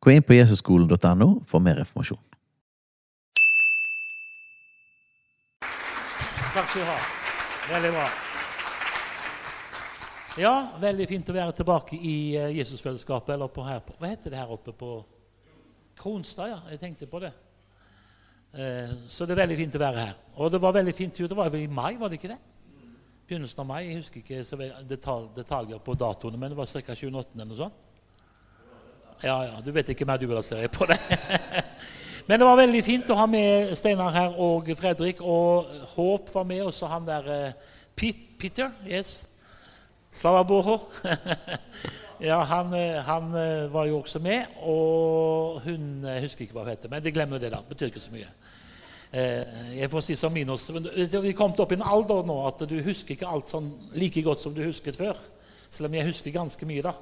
Gå inn på jesusskolen.no for mer informasjon. Takk skal du ha. Veldig bra. Ja, veldig fint å være tilbake i eh, Jesusfellesskapet. Eller på her Hva heter det her oppe på Kronstad? Ja, jeg tenkte på det. Eh, så det er veldig fint å være her. Og det var veldig fint Det var vel i mai, var det ikke det? Begynnelsen av mai. Jeg husker ikke detaljer på datoene, men det var ca. 28. eller noe sånt. Ja, ja, du vet ikke mer du se på det. Men det var veldig fint å ha med Steinar her og Fredrik. Og Håp var med, og så han der eh, Pete, Peter. Yes. Slava Boho. ja, han, eh, han, eh, var jo også med. Og hun jeg husker ikke hva hun heter, men det glemmer det, da. Betyr ikke så mye. Jeg får si som minus. Vi kom opp i en alder nå at du husker ikke alt sånn like godt som du husket før. Selv om jeg husker ganske mye, da.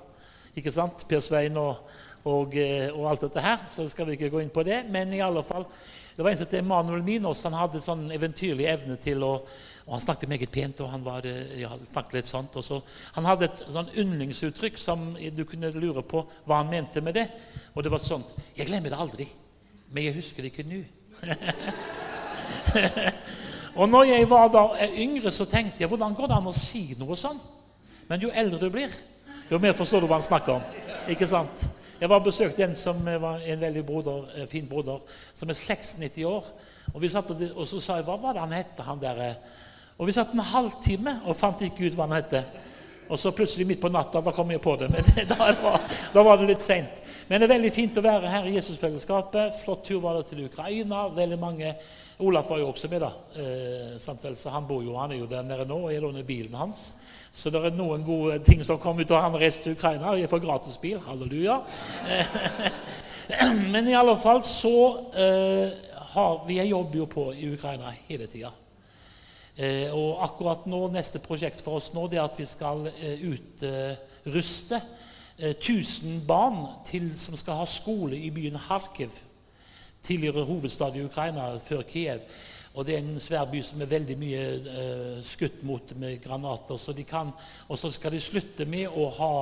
Ikke sant? Per Svein og og, eh, og, alt dette her. Så skal vi ikke gå inn på det. Men i alle fall, det var en som het Emanuel Minos. Han hadde sånn eventyrlig evne til å og Han snakket meget pent, og han var, eh, ja, snakket litt sånt. Og så, han hadde et sånn yndlingsuttrykk som du kunne lure på hva han mente med det. Og det var sånt 'Jeg glemmer det aldri, men jeg husker det ikke nå'. og når jeg var da yngre, så tenkte jeg hvordan går det an å si noe sånn? Men jo eldre du blir, jo mer forstår du hva han snakker om. Ikke sant? Jeg var besøkt en som var en veldig broder, eh, fin broder, som er 96 år. Og, vi satt og, og så sa jeg, hva var det han het, han der? Eh? Og vi satt en halvtime og fant ikke ut hva han het. Og så plutselig midt på natta da kom jeg på det. Men da var, da var det litt seint. Men det er veldig fint å være her i Jesusfellesskapet. Flott tur var det til Ukraina. veldig mange. Olaf var jo også med, da. Eh, så han bor jo, han er jo der nede nå, og jeg låner bilen hans. Så det er noen gode ting som kom ut av han reiste til Ukraina. Jeg får gratis bil. Halleluja. Men i alle fall så uh, har vi Jeg jobber jo på i Ukraina hele tida. Uh, og akkurat nå, neste prosjekt for oss nå det er at vi skal uh, utruste 1000 barn til, som skal ha skole i byen Kharkiv, tidligere hovedstad i Ukraina, før Kiev. Og det er en svær by som er veldig mye eh, skutt mot med granater. Så kan, og så skal de slutte med å ha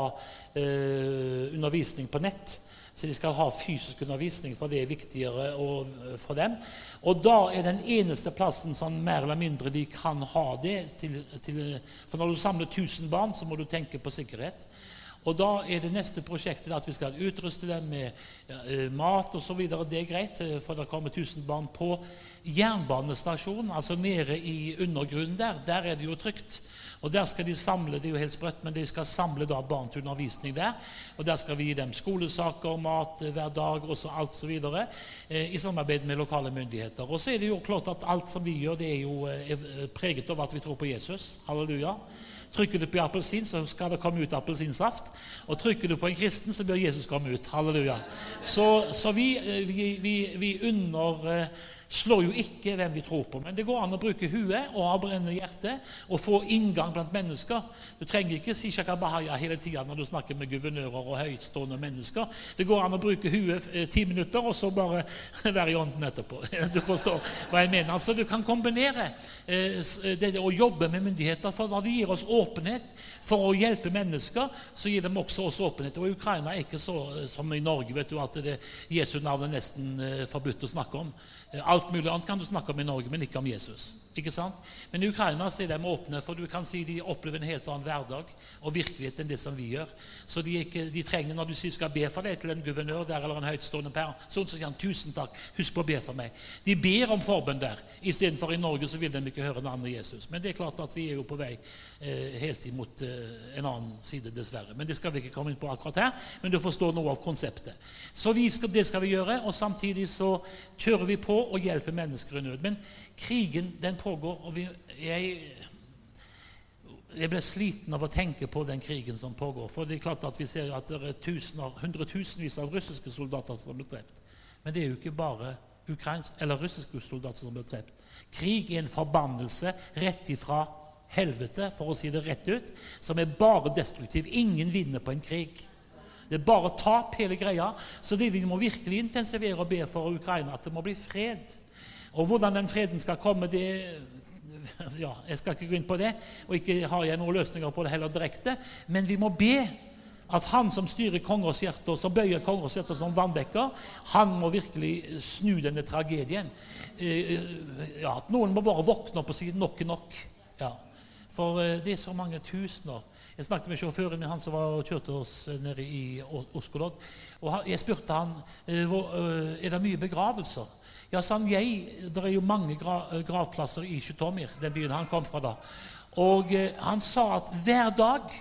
eh, undervisning på nett. Så de skal ha fysisk undervisning, for det er viktigere og, for dem. Og da er den eneste plassen sånn mer eller mindre de kan ha det til, til, For når du samler 1000 barn, så må du tenke på sikkerhet. Og da er det neste prosjektet at vi skal utruste dem med eh, mat osv. Det er greit, eh, for det kommer 1000 barn på jernbanestasjonen, altså nede i undergrunnen der. Der er det jo trygt. Og der skal de samle det er jo helt sprøtt, men de skal samle da barn til undervisning der. Og der skal vi gi dem skolesaker, mat eh, hver dag og så alt så videre, eh, i samarbeid med lokale myndigheter. Og så er det jo klart at alt som vi gjør, det er jo er preget av at vi tror på Jesus. Halleluja. Trykker du på appelsin, så skal det komme ut appelsinsaft. Og trykker du på en kristen, så bør Jesus komme ut. Halleluja. Så, så vi, eh, vi, vi, vi under slår jo ikke hvem vi tror på. Men det går an å bruke huet og ha brennende hjerte og få inngang blant mennesker. Du trenger ikke si shakabahaya hele tida når du snakker med guvernører og høytstående mennesker. Det går an å bruke huet eh, ti minutter og så bare være i ånden etterpå. Du forstår hva jeg mener. Altså, Du kan kombinere eh, eh, det å jobbe med myndigheter, for da de gir oss åpenhet for å hjelpe mennesker, så gir de også oss åpenhet. Og Ukraina er ikke så som i Norge, vet du, at det Jesu navn er nesten forbudt å snakke om. Alt mulig annet kan du snakke om i Norge, men ikke om Jesus. Ikke sant? Men i Ukraina så er de åpne, for du kan si de opplever en helt annen hverdag og virkelighet enn det som vi gjør. Så de, ikke, de trenger, Når du sier skal be for deg til en guvernør der eller en høytstående person, så sier han 'tusen takk, husk på å be for meg'. De ber om forbønn der. Istedenfor i Norge så vil de ikke høre navnet Jesus. Men det er klart at vi er jo på vei eh, helt imot eh, en annen side, dessverre. Men det skal vi ikke komme inn på akkurat her. Men du forstår noe av konseptet. Så skal, det skal vi gjøre, og samtidig så kjører vi på og hjelper mennesker i nød. Men krigen den pågår. og vi, jeg, jeg ble sliten av å tenke på den krigen som pågår. For det er klart at vi ser at det er tusener, hundretusenvis av russiske soldater som blir drept. Men det er jo ikke bare ukrainsk, eller russiske soldater som blir drept. Krig er en forbannelse rett ifra helvete, for å si det rett ut, som er bare destruktiv. Ingen vinner på en krig. Det er bare tap, hele greia. Så det vi må virkelig intensivere og be for Ukraina, at det må bli fred. Og hvordan den freden skal komme, det ja, Jeg skal ikke gå inn på det, og ikke har jeg noen løsninger på det heller direkte. Men vi må be at han som styrer kongers hjerte, og som bøyer kongers hjerte som vannbekker, han må virkelig snu denne tragedien. Eh, ja, at noen må bare våkne opp og si nok er nok. Ja. For eh, det er så mange tusener. Jeg snakket med sjåføren min, han som var og kjørte oss nede i Oskolod. Og jeg spurte han eh, er det mye begravelser. Ja, sa han, jeg, Det er jo mange gravplasser i Sjutomir, den byen han kom fra da. Og eh, han sa at hver dag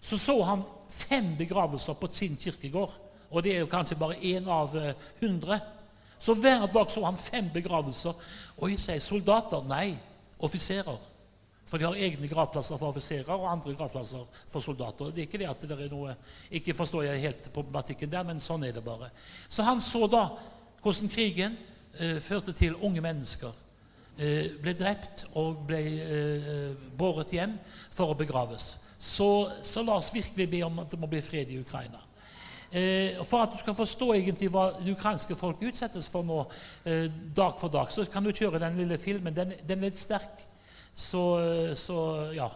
så så han fem begravelser på sin kirkegård. Og det er jo kanskje bare én av eh, hundre. Så hver dag så han fem begravelser. Og jeg sier soldater? Nei, offiserer. For de har egne gravplasser for offiserer og andre gravplasser for soldater. Det er ikke det at det er noe Ikke forstår jeg helt problematikken der, men sånn er det bare. Så han så da hvordan krigen eh, førte til unge mennesker eh, ble drept og ble eh, båret hjem for å begraves. Så, så, la oss virkelig be om at det må bli fred i Ukraina. Eh, for at du skal forstå egentlig hva det ukrainske folk utsettes for nå, eh, dag for dag, så kan du kjøre den lille filmen. Den, den er litt sterk. Så, eh, så, ja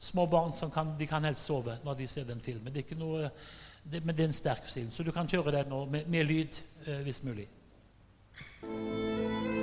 Små barn som kan, de kan helst sove når de ser den filmen. Det er ikke noe, det, men det er en sterk film, så du kan kjøre den med, med lyd eh, hvis mulig. うん。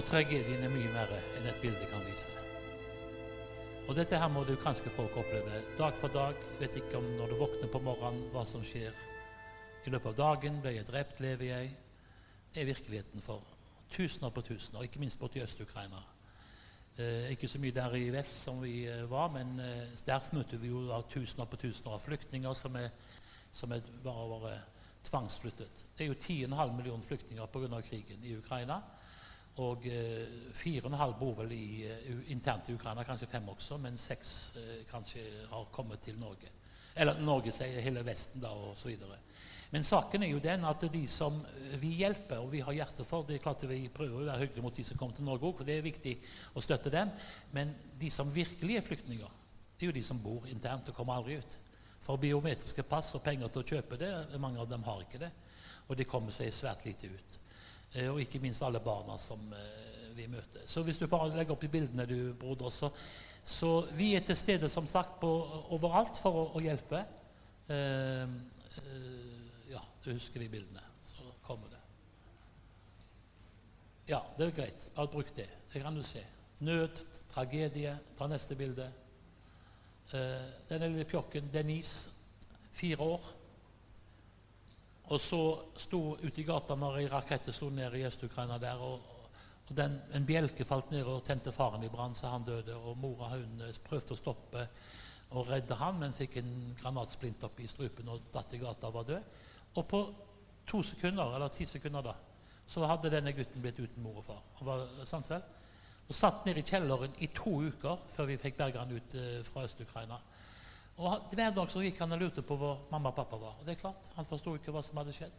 Og tragedien er mye verre enn et bilde kan vise. Og dette her må det ukrainske folk oppleve dag for dag. Vet ikke om når du våkner på morgenen, hva som skjer. I løpet av dagen ble jeg drept, lever jeg. Det er virkeligheten for tusener på tusener, ikke minst borti Øst-Ukraina. Eh, ikke så mye der i vest som vi eh, var, men eh, der møter vi jo da tusener på tusener av flyktninger som er, som er bare, bare tvangsflyttet. Det er jo 10,5 millioner flyktninger pga. krigen i Ukraina. Og eh, fire og en halv bor vel i, uh, internt i Ukraina, kanskje fem også, men seks uh, kanskje har kommet til Norge. Eller Norge, sier hele Vesten, da, og så videre. Men saken er jo den at de som vi hjelper, og vi har hjerte for Det er klart Vi prøver å være hyggelige mot de som kommer til Norge òg, for det er viktig å støtte dem. Men de som virkelig er flyktninger, det er jo de som bor internt og kommer aldri ut. For biometriske pass og penger til å kjøpe det, mange av dem har ikke det. Og de kommer seg svært lite ut. Eh, og ikke minst alle barna som eh, vi møter. Så hvis du bare legger opp de bildene, du, broder, så, så vi er til stede som sagt på, overalt for å, å hjelpe. Uh, uh, ja, du husker de bildene. Så kommer det. Ja, det er greit. Bare bruk det. Det kan du se. Nød, tragedie. Ta neste bilde. Uh, den lille pjokken Denise, fire år. Og så sto ute i gata når ei rakett slo ned i Øst-Ukraina der, og, og den, en bjelke falt ned og tente faren i brann, så han døde. Og mora hun eh, prøvde å stoppe og redde han, men fikk en granatsplint opp i strupen og datt i gata og var død. Og på to sekunder, eller ti sekunder da, så hadde denne gutten blitt uten mor og far. Og, var, sant vel? og satt ned i kjelleren i to uker før vi fikk berga han ut eh, fra Øst-Ukraina. Og Hver dag så gikk han og lurte på hvor mamma og pappa var. Og det er klart, Han forsto ikke hva som hadde skjedd.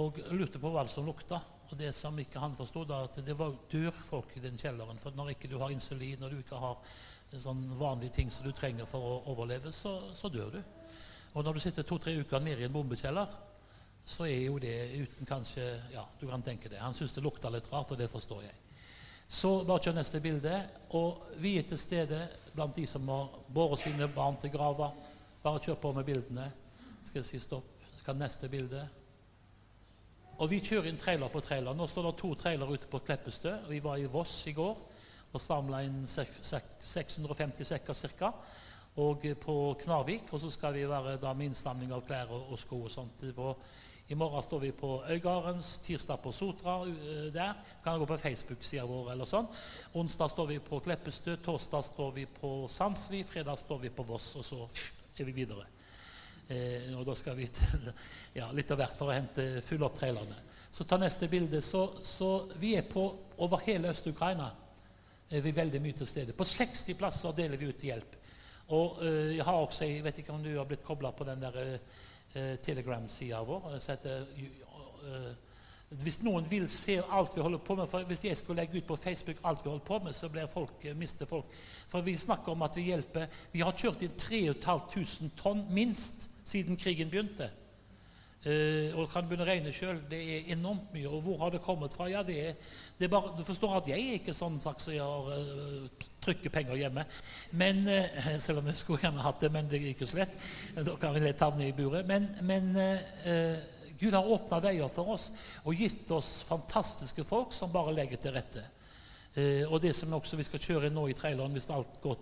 Og lurte på hva som lukta. Og det som ikke han forsto, at det var dør folk i den kjelleren. For når ikke du har insulin og du ikke har sånn vanlige ting som du trenger for å overleve, så, så dør du. Og når du sitter to-tre uker nede i en bombekjeller, så er jo det uten kanskje Ja, du kan tenke det. Han syntes det lukta litt rart, og det forstår jeg. Så bare kjør neste bilde. Og vi er til stede blant de som har båret sine barn til grava. Bare kjør på med bildene. Skal jeg si stopp? Kan neste bilde. Og vi kjører inn trailer på trailer. Nå står det to trailere ute på Kleppestø. Vi var i Voss i går og samla inn 650 sekker ca. Og på Knarvik. Og så skal vi være da med innsamling av klær og, sko og sånt i morgen står vi på Øygardens, tirsdag på Sotra uh, der. Kan gå på Facebook-sida vår eller sånn. Onsdag står vi på Kleppestø, torsdag står vi på Sandsli, fredag står vi på Voss, og så er vi videre. Eh, og da skal vi til ja, litt av hvert for å hente, fylle opp trailerne. Så ta neste bilde. Så, så vi er på over hele Øst-Ukraina. Er vi veldig mye til stede. På 60 plasser deler vi ut hjelp. Og uh, jeg har også, jeg vet ikke om du har blitt kobla på den der uh, eh, Telegram-sida vår. Heter, uh, hvis noen vil se alt vi holder på med for Hvis jeg skulle legge ut på Facebook alt vi holder på med, så blir folk, mister folk. For vi snakker om at vi hjelper Vi har kjørt inn 3500 tonn minst siden krigen begynte. Uh, og kan begynne å regne sjøl. Det er enormt mye. Og hvor har det kommet fra? Ja, det er, det er bare, Du forstår at jeg er ikke sånn slags som har uh, trykker penger hjemme. Men, uh, selv om jeg skulle gjerne hatt det, men det er ikke så lett. Da kan vi lett havne i buret. Men, men Gud har åpna veier for oss og gitt oss fantastiske folk som bare legger til rette. og det som også vi skal kjøre inn nå i traileren, hvis alt går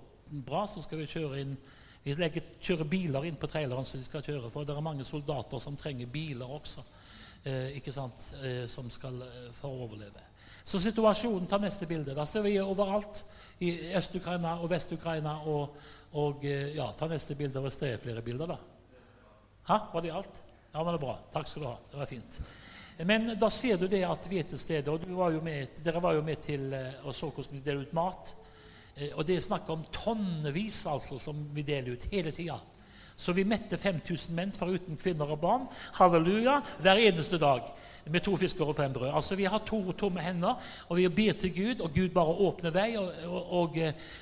bra, så skal vi kjøre inn vi legger, kjører biler inn på traileren som de skal kjøre, for det er mange soldater som trenger biler også. Eh, ikke sant, eh, som skal eh, for å overleve. Så situasjonen Ta neste bilde. Da ser vi overalt. I Øst-Ukraina og Vest-Ukraina. Og, og, eh, ja, ta neste bilde. Hvis det er flere bilder, da. Hæ? Var det alt? Ja, men det er bra. Takk skal du ha. Det var fint. Men da ser du det at vi er til stede. Og var med, dere var jo med til å og så hvordan vi deler ut mat. Eh, og det er snakk om tonnevis altså, som vi deler ut hele tida. Så vi mette 5000 menn foruten kvinner og barn halleluja, hver eneste dag med to fisker og fem brød. Altså Vi har to tomme hender, og vi ber til Gud, og Gud bare åpner vei. Og, og, og,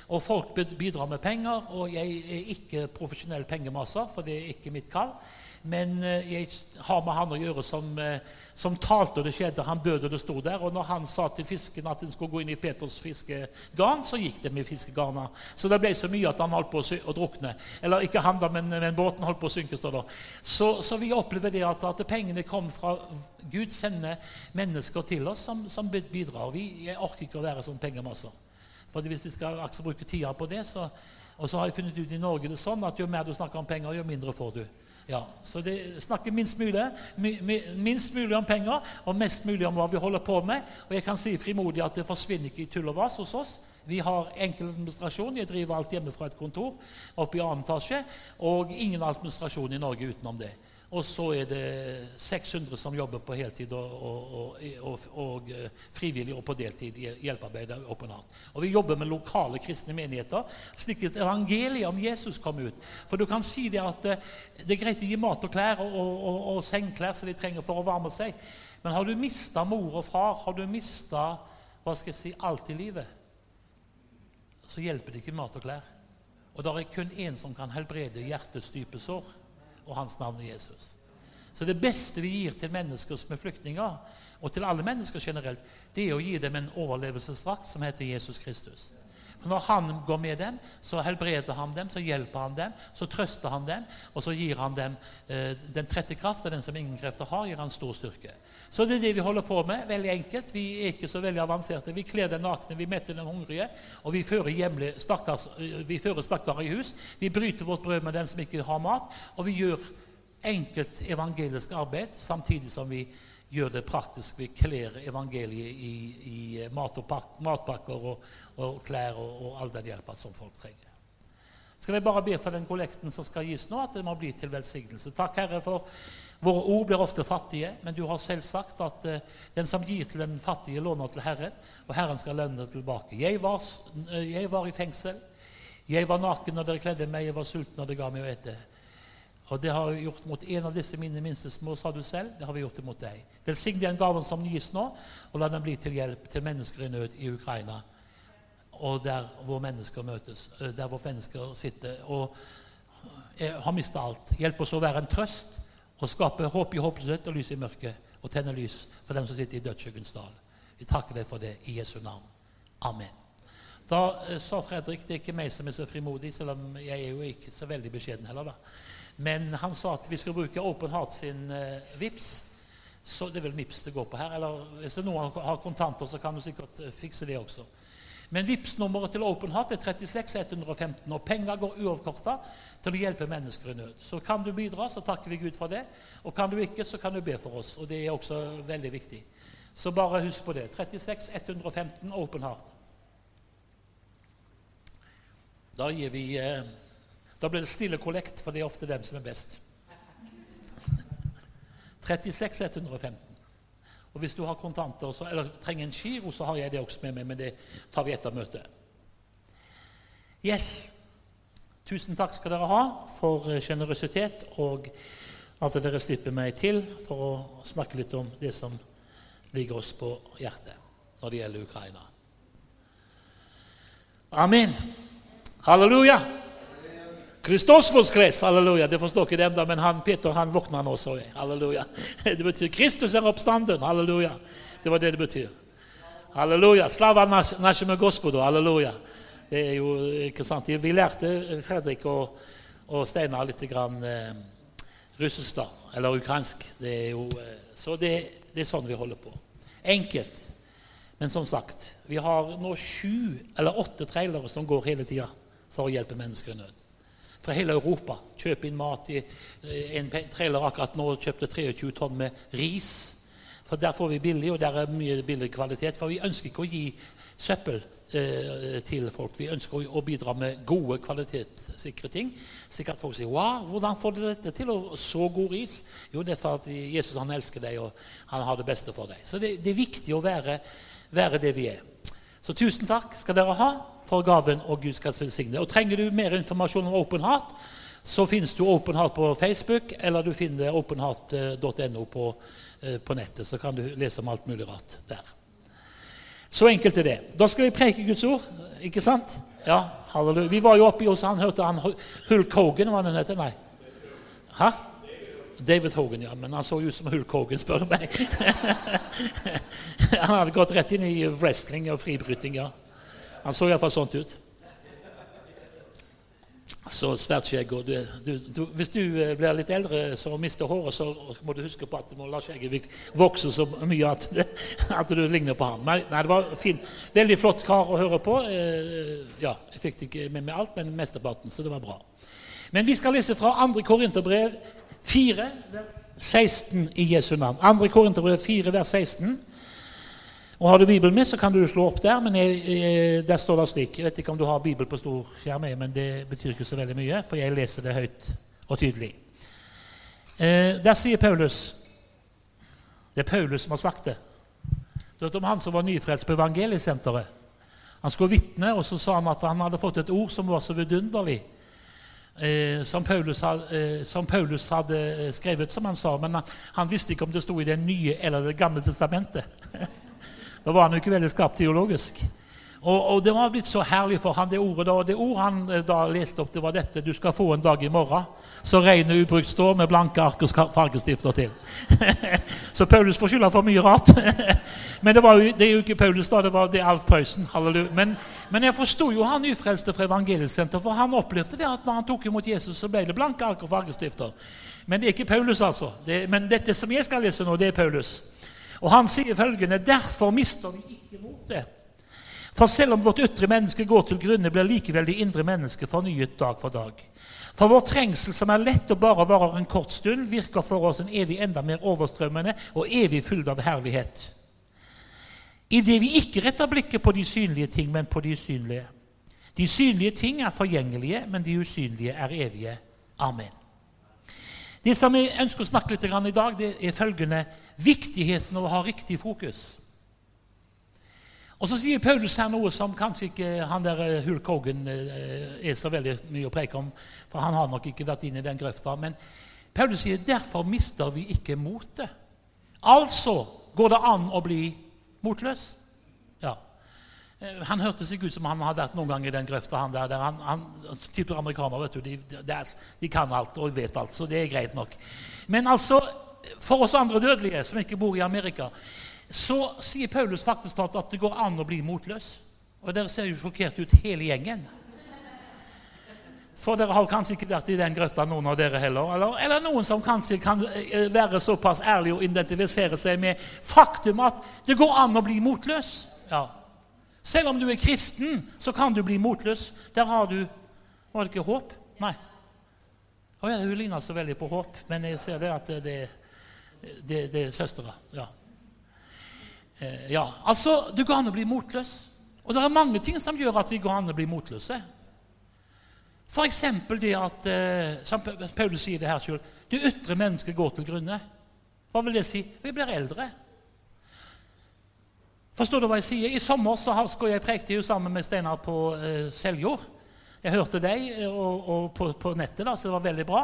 og folk bidrar med penger. Og jeg er ikke profesjonell pengemaser, for det er ikke mitt kall. Men eh, jeg har med han å gjøre som, eh, som talte, og det skjedde. Han bød, og det sto der. Og når han sa til fisken at den skulle gå inn i Peters fiskegarn, så gikk det med fiskegarna. Så det ble så mye at han holdt på å, drukne. Eller ikke han, da, men, men båten holdt på å synke. Så, så vi opplever det at, at pengene kom fra Gud sender mennesker til oss som, som bidrar. Vi, jeg orker ikke å være sånn pengemasser. For hvis vi skal bruke tida på det, så, og så har jeg funnet ut i Norge det sånn at jo mer du snakker om penger, jo mindre får du. Ja, Så det snakker minst mulig, minst mulig om penger og mest mulig om hva vi holder på med. Og jeg kan si frimodig at det forsvinner ikke i tull og vas hos oss. Vi har enkel administrasjon. Jeg driver alt hjemme fra et kontor oppe i annen etasje. Og ingen administrasjon i Norge utenom det. Og så er det 600 som jobber på heltid og, og, og, og eh, frivillig og på deltid i hjelpearbeid. og natt. Og vi jobber med lokale kristne menigheter, slik at evangeliet om Jesus kom ut. For du kan si det at eh, det er greit å gi mat og klær og, sengeklær som de trenger for å varme seg. Men har du mista mor og far, har du mista hva skal jeg si, alt i livet, så hjelper det ikke mat og klær. Og det er kun én som kan helbrede hjertets dype sår, og hans navn er Jesus. Så det beste vi gir til mennesker som er flyktninger, og til alle mennesker generelt, det er å gi dem en overlevelsesdrakt som heter Jesus Kristus. For Når han går med dem, så helbreder han dem, så hjelper han dem, så trøster han dem, og så gir han dem eh, den trette kraft, og den som ingen krefter har, gir han stor styrke. Så det er det vi holder på med. Veldig enkelt. Vi er ikke så veldig avanserte. Vi kler den nakne, vi metter den hungrige, og vi fører, hjemlig, stakkars, vi fører stakkare i hus. Vi bryter vårt brød med den som ikke har mat, og vi gjør enkelt evangelisk arbeid samtidig som vi gjør det praktisk. Vi kler evangeliet i, i mat og pak, matpakker og, og klær og, og, all den hjelpa som folk trenger. Skal vi bare be for den kollekten som skal gis nå, at det må bli til velsignelse. Takk, Herre, for våre ord blir ofte fattige, men du har selv sagt at uh, den som gir til den fattige, låner til Herren, og Herren skal lønne det tilbake. Jeg var, uh, jeg var i fengsel. Jeg var naken når dere kledde meg, jeg var sulten når dere ga meg å ete. Og det har vi gjort mot en av disse mine minste små, sa du selv. Det har vi gjort mot deg. Velsign den gaven som gis nå, og la den bli til hjelp til mennesker i nød i Ukraina. Og der hvor mennesker møtes, eh, der hvor mennesker sitter og har mista alt. Hjelp oss å være en trøst og skape håp i håpløshet og lys i mørket. Og tenne lys for dem som sitter i dødsskyggens dal. Vi takker deg for det i Jesu navn. Amen. Da eh, sa Fredrik det er ikke meg som er så frimodig, selv om jeg er jo ikke så veldig beskjeden heller. da. Men han sa at vi skulle bruke Open Heart sin uh, VIPS. Så det er vel VIPS det går på her. Eller hvis noen har kontanter, så kan du sikkert uh, fikse det også. Men VIPS-nummeret til Open Heart er 36 115, og penger går uavkorta til å hjelpe mennesker i nød. Så kan du bidra, så takker vi Gud for det. Og kan du ikke, så kan du be for oss. Og det er også veldig viktig. Så bare husk på det. 36 115 Open Heart. Da gir vi eh, da blir det stille kollekt, for det er ofte dem som er best. 36 115. Og hvis du har kontanter så, eller trenger en giro, så har jeg det også med meg, men det tar vi etter møtet. Yes. Tusen takk skal dere ha for sjenerøsitet og at dere slipper meg til for å snakke litt om det som ligger oss på hjertet når det gjelder Ukraina. Amen. Halleluja. Kristus voskres, halleluja. Det forstår ikke dem, da, men han, Peter han våkner nå, så Halleluja. Det betyr Kristus er oppstanden. Halleluja. Det var det det betyr. Halleluja. Slava nasjeme gospodo. Halleluja. Det er jo ikke sant. Vi lærte Fredrik og, og Steinar litt grann, eh, russisk, da. Eller ukrainsk. Det er jo, eh, så det, det er sånn vi holder på. Enkelt. Men som sagt, vi har nå sju eller åtte trailere som går hele tida for å hjelpe mennesker i nød fra hele Europa. Kjøpe inn mat i eh, en trailer akkurat nå kjøpte 23 tonn med ris. For der får vi billig, og der er mye billig kvalitet. For vi ønsker ikke å gi søppel eh, til folk. Vi ønsker å, bidra med gode, kvalitetssikre ting. Slik at folk sier 'Wow, hvordan får de dette til?' Og så god ris? Jo, det er for at Jesus han elsker deg, og han har det beste for deg. Så det, det er viktig å være, være det vi er. Så tusen takk skal dere ha for gaven, og Gud skal velsigne. Og Trenger du mer informasjon om Open Heart, så finnes du Open Heart på Facebook, eller du finner openheart.no på, eh, på, nettet. Så kan du lese om alt mulig rart der. Så enkelt er det. Da skal vi preke Guds ord, ikke sant? Ja, halleluja. Vi var jo oppe i oss, han hørte han Hulk Hogan, hva han het? Nei. Hæ? David Hogan, ja. Men han så jo ut som Hulk Hogan, spør du meg. han hadde gått rett inn i wrestling og fribryting, ja. Han så iallfall sånt ut. Så svært skjegg. Og du, du, du, hvis du eh, blir litt eldre så mister håret, så må du huske på at du må la skjegget vokse så mye at, at du ligner på han. Nei, nei, det var fin. Veldig flott kar å høre på. Eh, ja, Jeg fikk det ikke med meg alt, men mesteparten, så det var bra. Men vi skal lese fra 2. Korinterbrev 4, vers 16 i Jesu navn. 2. Korinterbrev 4, vers 16. Og Har du Bibelen med, så kan du slå opp der. men jeg, jeg, Der står det slik Jeg vet ikke om du har Bibel på stor skjerm, men det betyr ikke så veldig mye, for jeg leser det høyt og tydelig. Eh, der sier Paulus Det er Paulus som har sagt det. Du vet om han som var nyfrelst på Evangeliesenteret. Han skulle vitne, og så sa han at han hadde fått et ord som var så vidunderlig eh, som, Paulus eh, som, Paulus hadde eh, skrevet, som han sa. Men han, han, visste ikke om det sto i Det nye eller Det gamle testamentet. da var han jo ikke veldig skarp teologisk. Og, og, det var blitt så herlig for han, det ordet da. Det ordet han eh, da leste opp, det var dette. Du skal få en dag i morgen. Så regnet ubrukt står med blanke ark og fargestifter til. så Paulus får skylda for mye rart. men det, jo, det, er jo ikke Paulus, da. Det var det Alf Prøysen. Men, men, jeg forsto jo han ufrelste fra Evangeliesenteret, for han opplevde det at når han tok imot Jesus, så ble det blanke ark og fargestifter. Men det er ikke Paulus, altså. Det, men dette som jeg skal lese nå, det er Paulus. Og han sier følgende.: Derfor mister vi ikke motet. For selv om vårt ytre menneske går til grunne, blir likevel det indre mennesket fornyet dag for dag. For vår trengsel, som er lett og bare varer en kort stund, virker for oss en evig enda mer overstrømmende og evig full av herlighet. Idet vi ikke retter blikket på de synlige ting, men på de usynlige. De synlige ting er forgjengelige, men de usynlige er evige. Amen. Det som jeg ønsker å snakke litt i dag, det er følgende viktigheten av å ha riktig fokus. Og Så sier Paulus her noe som kanskje ikke han der eh, Hulk Hogan eh, er så veldig mye å preke om, for han har nok ikke vært inne i den grøfta. Men Paulus sier derfor mister vi ikke motet. Altså går det an å bli motløs. Ja. Eh, han hørtes ikke ut som han har vært noen gang i den grøfta. han der, der han, han, typer amerikaner, vet du, de, de, de, kan alt og vet alt, så det er greit nok. Men altså, for oss andre dødelige som ikke bor i Amerika så sier Paulus faktisk at det går an å bli motløs. Og dere ser jo sjokkert ut, hele gjengen. For dere har kanskje ikke vært i den grøfta, noen av dere heller. Eller, eller noen som kanskje kan eh, være såpass ærlig og identifisere seg med faktum at det går an å bli motløs. Ja. Selv om du er kristen, så kan du bli motløs. Der har du Var det ikke håp? Nei. Hun ligner så veldig på håp, men jeg ser det at det, det, det er søstera. Ja. Eh, ja, altså, Det går an å bli motløs. Og det er mange ting som gjør at vi går an å bli motløse. F.eks. det at eh, som Paulus sier det her sjøl det ytre mennesket går til grunne. Hva vil det si? Vi blir eldre. Forstår du hva jeg sier? I sommer så skulle jeg prekte sammen med Steinar på eh, Seljord. Jeg hørte deg eh, og, og på, på, nettet, da, så det var veldig bra.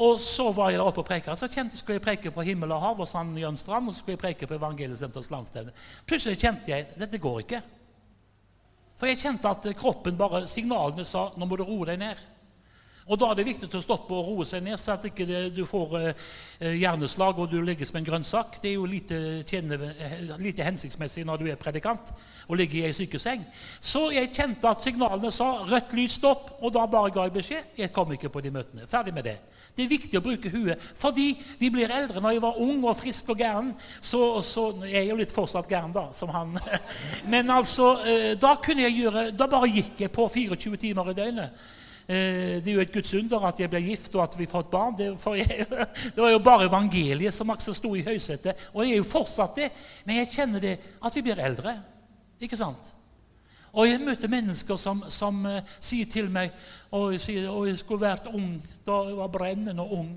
Og så var jeg der oppe og preka. Så kjente skulle jeg preke på himmel og hav og Sand Jønstrand. Og så skulle jeg preke på Evangeliesenterets landsstevne. Plutselig kjente jeg dette går ikke. For jeg kjente at kroppen bare Signalene sa nå må du roe deg ned. Og Da er det viktig å stoppe og roe seg ned, så at ikke du får eh, hjerneslag og du ligger som en grønnsak. Det er jo lite, tjene, eh, lite hensiktsmessig når du er predikant og ligger i ei sykeseng. Så jeg kjente at signalene sa 'rødt lys, stopp', og da bare ga jeg beskjed. Jeg kom ikke på de møtene. Ferdig med det. Det er viktig å bruke huet, fordi vi blir eldre. Når jeg var ung og frisk og gæren, så, så Jeg er jo litt fortsatt gæren, da, som han. Men altså, eh, da kunne jeg gjøre Da bare gikk jeg på 24 timer i døgnet. Eh, det er jo et Guds under at jeg blir gift og at vi får et barn. Det, jeg, det var jo bare evangeliet som akkurat sto i høysetet. Og jeg er jo fortsatt det. Men jeg kjenner det at vi blir eldre. Ikke sant? Og jeg møter mennesker som, som uh, sier til meg og jeg, sier, og jeg skulle vært ung da jeg var brennende ung.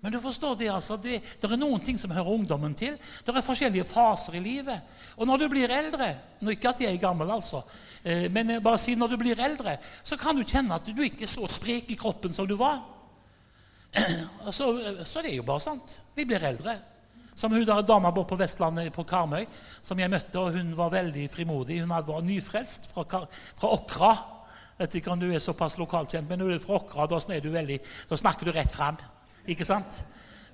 Men du forstår det, altså, det, det, er noen ting som hører ungdommen til. Det er forskjellige faser i livet. Og når du blir eldre Ikke at jeg er gammel, altså. Eh, men bare si når du blir eldre, så kan du kjenne at du ikke er så sprek i kroppen som du var. Så, så det er jo bare sant. Vi blir eldre. Som hun der dama på Vestlandet, på Karmøy, som jeg møtte, og hun var veldig frimodig. Hun var nyfrelst fra, fra Åkra. Vet ikke om du er såpass lokalkjent, men når er fra Åkra, da, da snakker du rett fram. Ikke sant?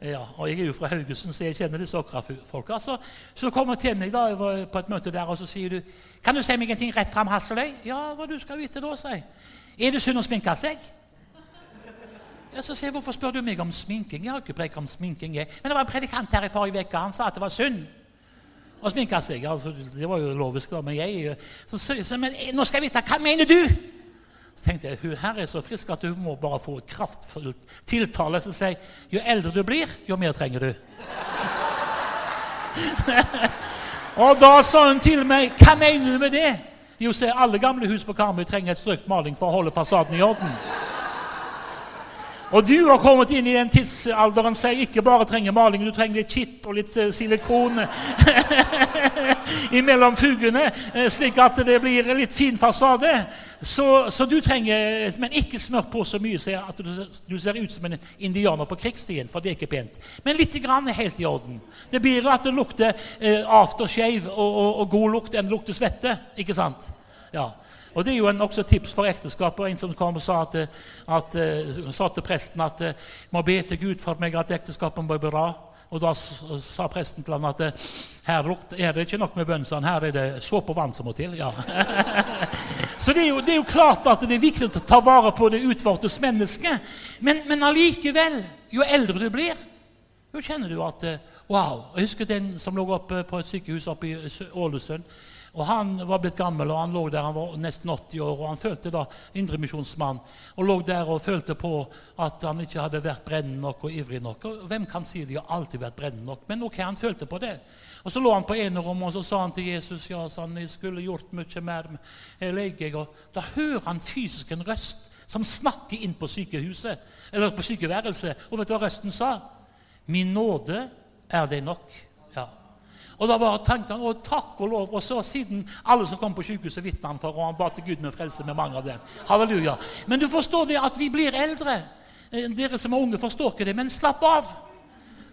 Ja, og Jeg er jo fra Haugesund, så jeg kjenner disse Åkra-folka. Så, så kommer til meg da, på et møte der, og så sier du 'Kan du si meg en ting rett fram, Hasseløy?' 'Ja, hva du skal vite da', sier jeg. Er det synd å sminke seg? Ja, så sier jeg, 'Hvorfor spør du meg om sminking?' Jeg har ikke preket om sminking. Jeg. Men det var en predikant her i forrige uke. Han sa at det var synd å sminke seg. Altså, det var jo lovisk, da. Men jeg så, så, men, nå skal jeg vite hva mener du? Så tenkte jeg hun her er så frisk at hun må bare få kraftfullt tiltale som sier jo eldre du blir, jo mer trenger du. og da sa hun til meg hva mener du med det? Jo, se, alle gamle hus på Karmøy trenger et strøkt maling for å holde fasaden i orden. Og du har kommet inn i den tidsalderen som ikke bare trenger maling, du trenger litt kitt og litt eh, silikon imellom fuggene, eh, slik at det blir litt fin fasade. Så, så, du trenger Men ikke smør på så mye så at du, du, ser ut som en indianer på krigsstien, for det er ikke pent. Men litt grann er helt i orden. Det blir at det lukter eh, aftershave og, og, og, god lukt enn det lukter svette. ikke sant? Ja. Og Det er jo en, også tips for ekteskapet. En som kom og sa, at, at, sa til presten at må be til Gud for meg at ekteskapet må bli bra. Og da sa presten til ham at her er det ikke nok med bønn, her er det såpe og vann som må til. Ja. Så det er, jo, det er, jo, klart at det er viktig å ta vare på det utvortes menneske. Men, men allikevel, jo eldre du blir, jo kjenner du at Wow. Jeg husker den som lå oppe på et sykehus oppe i Ålesund. Og Han var blitt gammel, og han lå der, han var nesten 80 år. og Han følte da, indremisjonsmann, og lå der og følte på at han ikke hadde vært brennende nok og ivrig nok. Og Hvem kan si de har alltid vært brennende nok? Men ok, han følte på det. Og Så lå han på enerommet og så sa han til Jesus ja, sa han, jeg skulle gjort mye mer. Jeg og Da hører han fysisk en røst som snakker inn på sykehuset, eller på sykeværelset. Og vet du hva røsten sa? Min nåde er det nok. Og da bare tenkte han og takk og lov. Og så siden alle som kom på sykehuset, vitna han for, og han ba til Gud med frelse med mange av dem. Halleluja. Men du forstår det at vi blir eldre. Eh, dere som er unge, forstår ikke det. Men slapp av.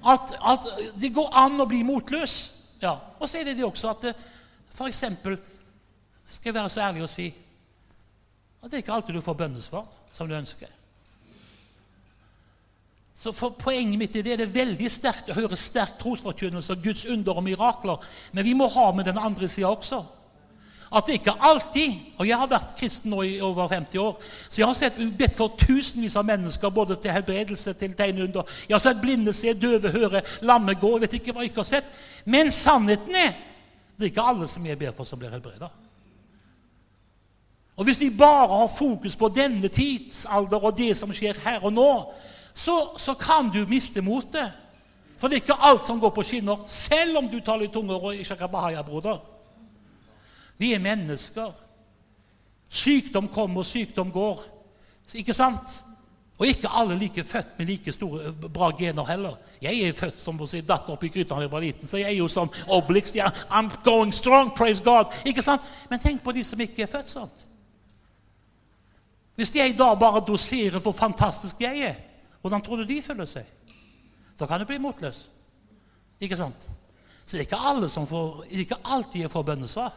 At, at det går an å bli motløs. Ja. Og så er det det også at f.eks. for eksempel Skal jeg være så ærlig å si at det er ikke alltid du får bønnesvar som du ønsker. Så for Poenget mitt er det, det er veldig sterkt å høre sterk trosforkynnelse og Guds under og mirakler, men vi må ha med den andre sida også. At det ikke alltid Og jeg har vært kristen nå i over 50 år, så jeg har sett bedt for tusenvis av mennesker, både til helbredelse, til tegnunder. Jeg har sett blinde se, døve høre, lamme gå. Jeg vet ikke hva jeg ikke har sett. Men sannheten er det er ikke alle som jeg ber for, som blir helbreda. Og hvis vi bare har fokus på denne tidsalder og det som skjer her og nå, så, så kan du miste motet. For det er ikke alt som går på skinner, selv om du tar litt tunger og ikke shakabahaya, broder. Vi er mennesker. Sykdom kommer, og sykdom går. Ikke sant? Og ikke alle like født med like store, bra gener heller. Jeg er født som å si, datt opp i gryta da jeg var liten, så jeg er jo som Obelix. Yeah, I'm going strong, praise God. Ikke sant? Men tenk på de som ikke er født sånn. Hvis jeg da bare doserer hvor fantastisk jeg er hvordan tror du de føler seg? Da kan du bli motløs. Ikke sant? Så det er ikke alle som får, ikke alltid jeg får bønnesvar.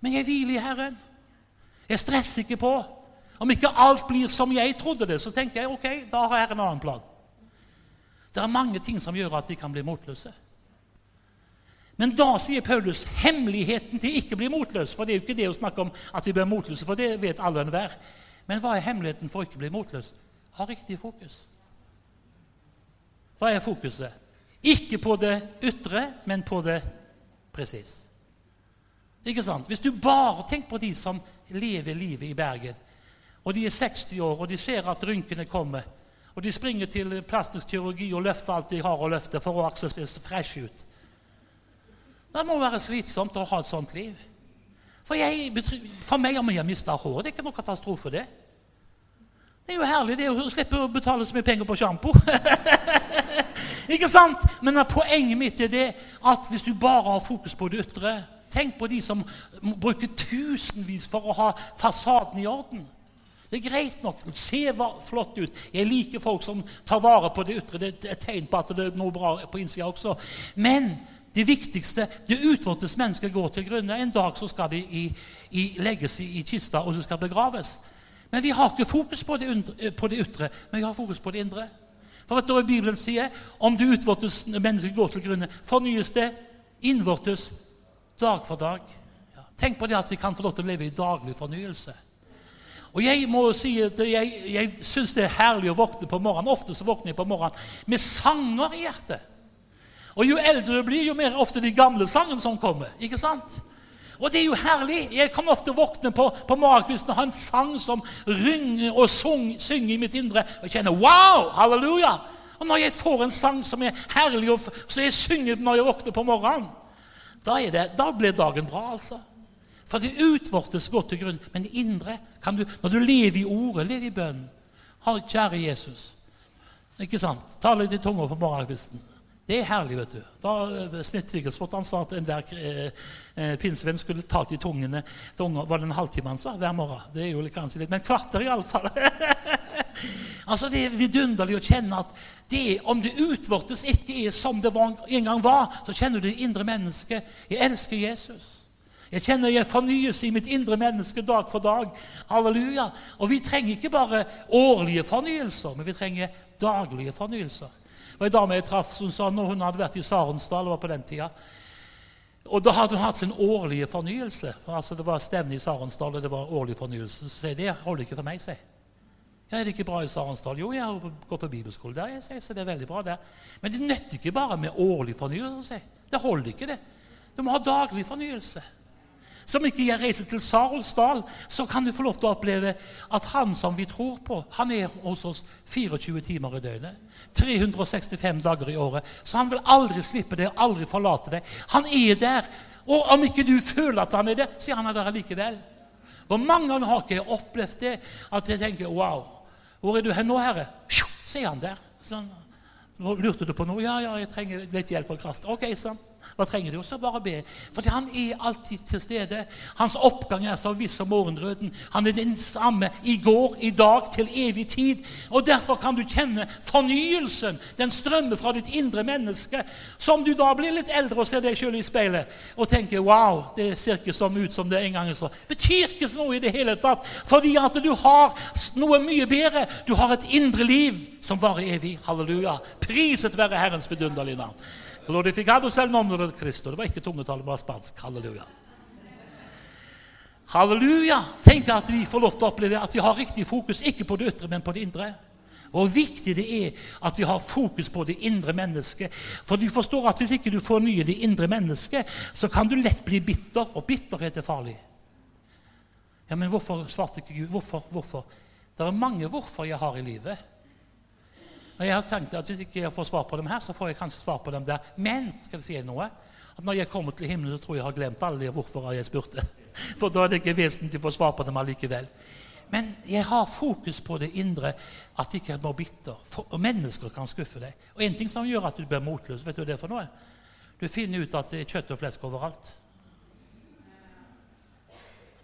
Men jeg hviler i Herren. Jeg stresser ikke på. Om ikke alt blir som jeg trodde det, så tenker jeg ok, da har jeg en annen plan. Det er mange ting som gjør at vi kan bli motløse. Men da sier Paulus hemmeligheten til ikke å bli motløs. For det er jo ikke det å snakke om at vi blir motløse, for det vet alle og enhver. Men hva er hemmeligheten for å ikke bli motløs? Ha riktig fokus. Hva er fokuset? Ikke på det ytre, men på det presis. Ikke sant? Hvis du bare tenker på de som lever livet i Bergen, og de er 60 år, og de ser at rynkene kommer, og de springer til plastisk kirurgi og løfter alt de har å løfte for å se fresh ut Det må være slitsomt å ha et sånt liv. For, jeg, for meg om jeg mista håret, det er ikke noe katastrofe, det. Det er jo herlig det å slippe å betale så mye penger på sjampo. Ikke sant? Men poenget mitt er det at hvis du bare har fokus på det ytre Tenk på de som bruker tusenvis for å ha fasaden i orden. Det er greit nok. Se flott ut. Jeg liker folk som tar vare på det ytre. Det er et tegn på at det er noe bra på innsida også. Men det viktigste det utvortes mennesker går til grunne. En dag så skal de i, i, legges i, i kista, og de skal begraves. Men vi har ikke fokus på det, undre, på det ytre, men vi har fokus på det indre. For vet du hva Bibelen sier? Om det utvortes mennesket går til grunne, fornyes det innvortes dag for dag. Ja. Tenk på det at vi kan få lov til å leve i daglig fornyelse. Og Jeg må si at jeg, jeg syns det er herlig å våkne på morgenen. Ofte så våkner jeg på morgenen med sanger i hjertet. Og Jo eldre du blir, jo mer ofte de gamle sangene som kommer. ikke sant? Og det er jo herlig. Jeg kan ofte våkne på, på morgenkvisten og ha en sang som rynger og synger i mitt indre. Og kjenner wow! Halleluja! Og når jeg får en sang som er herlig, og så jeg synger når jeg våkner på morgenen, da, det, da blir dagen bra, altså. For det utvortes godt til grunn. Men det indre kan du, Når du lever i ordet, lever i bønnen Kjære Jesus. Ikke sant? Ta litt i tunga på morgenkvisten. Det er herlig, vet du. Da Wigglesworth han sa at enhver eh, eh, pinsevenn skulle ta til tungene tunger, Var det en halvtime han sa hver morgen? Det er jo kanskje litt, Men kvarter, iallfall. altså, det er vidunderlig å kjenne at det, om det utvortes ikke er som det var, en gang var, så kjenner du det indre mennesket. Jeg elsker Jesus. Jeg kjenner jeg fornyes i mitt indre menneske dag for dag. Halleluja. Og vi trenger ikke bare årlige fornyelser, men vi trenger daglige fornyelser. Var en dame jeg traff som sa når hun hadde vært i Sarensdal, det var på den tida, og Da hadde hun hatt sin årlige fornyelse. For altså Det var stevne i Sarensdal, og det var årlig fornyelse. Så sier det holder ikke for meg. sier ja, Er det ikke bra i Sarensdal? Jo, jeg gått på bibelskole der. jeg sier, så det er veldig bra der. Men det nytter ikke bare med årlig fornyelse. sier. Det holder ikke, det. Du må ha daglig fornyelse. Som ikke jeg reiser til Sarolsdal, så kan du få lov til å oppleve at han som vi tror på, han er hos oss 24 timer i døgnet. 365 dager i året. Så han vil aldri slippe deg, aldri forlate deg. Han er der. Og om ikke du føler at han er der, så er han der likevel. Hvor mange ganger har ikke jeg opplevd det at jeg tenker Wow, hvor er du hen nå, Herre? Så er han der. Sånn. Lurte du på noe? Ja, ja, jeg trenger litt hjelp og kraft. Ok, sånn. Hva trenger du? Også bare be. For han er alltid til stede. Hans oppgang er så viss som morgenrøden. Han er den samme i går, i dag, til evig tid. Og Derfor kan du kjenne fornyelsen. Den strømmer fra ditt indre menneske. Som du da blir litt eldre og ser deg sjøl i speilet og tenker wow, det ser ikke sånn ut som det en gang så. Betyr ikke noe i det hele tatt. Fordi at du har noe mye bedre. Du har et indre liv som varer evig. Halleluja. Priset være Herrens vidunderlige navn. Glorificado selv nombre de Cristo. Det var ikke tungetallet, det var spansk. Halleluja. Halleluja! Tenk at vi får lov til å oppleve at vi har riktig fokus, ikke på det ytre, men på det indre. Hvor viktig det er at vi har fokus på det indre mennesket. For du forstår at hvis ikke du fornyer det indre mennesket, så kan du lett bli bitter, og bitterhet er farlig. Ja, Men hvorfor svarte ikke Gud? Hvorfor? Hvorfor? Det er mange hvorfor jeg har i livet. Og jeg har tenkt at Hvis ikke jeg får svar på dem her, så får jeg kanskje svar på dem der. Men skal jeg si noe? At når jeg kommer til himmelen, så tror jeg jeg har glemt alle de hvorfor jeg spurte. For da er det ikke vesentlig å få svar på dem allikevel. Men jeg har fokus på det indre, at jeg ikke blir bitter. For, og mennesker kan skuffe deg. Og en ting som gjør at du blir motløs, vet du hva det er for noe? Du finner ut at det er kjøtt og flesk overalt.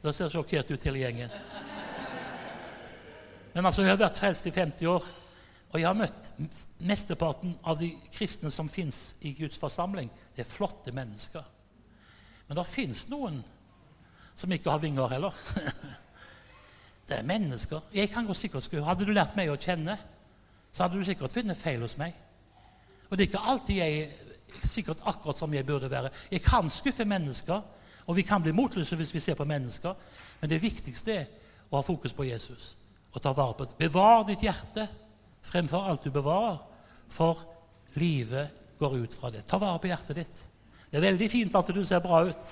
Det ser sjokkert ut hele gjengen. Men altså, jeg har vært frelst i 50 år. Og jeg har møtt mesteparten av de kristne som fins i Guds forsamling. Det er flotte mennesker. Men det fins noen som ikke har vinger heller. det er mennesker. Jeg kan gå sikkert skru. Hadde du lært meg å kjenne, så hadde du sikkert funnet feil hos meg. Og det er ikke alltid jeg sikkert akkurat som jeg burde være. Jeg kan skuffe mennesker, og vi kan bli motløse hvis vi ser på mennesker. Men det viktigste er å ha fokus på Jesus og ta vare på det. Bevar ditt hjerte fremfor alt du bevarer, for livet går ut fra det. Ta vare på hjertet ditt. Det er veldig fint at du ser bra ut.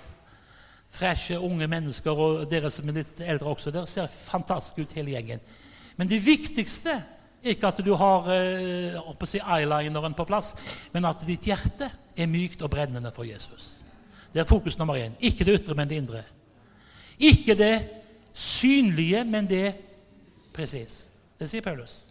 Freshe, unge mennesker, og dere som er litt eldre også. Dere ser fantastisk ut, hele gjengen. Men det viktigste er ikke at du har eh, si eyelineren på plass, men at ditt hjerte er mykt og brennende for Jesus. Det er fokus nummer én. Ikke det ytre, men det indre. Ikke det synlige, men det presis. Det sier Paulus.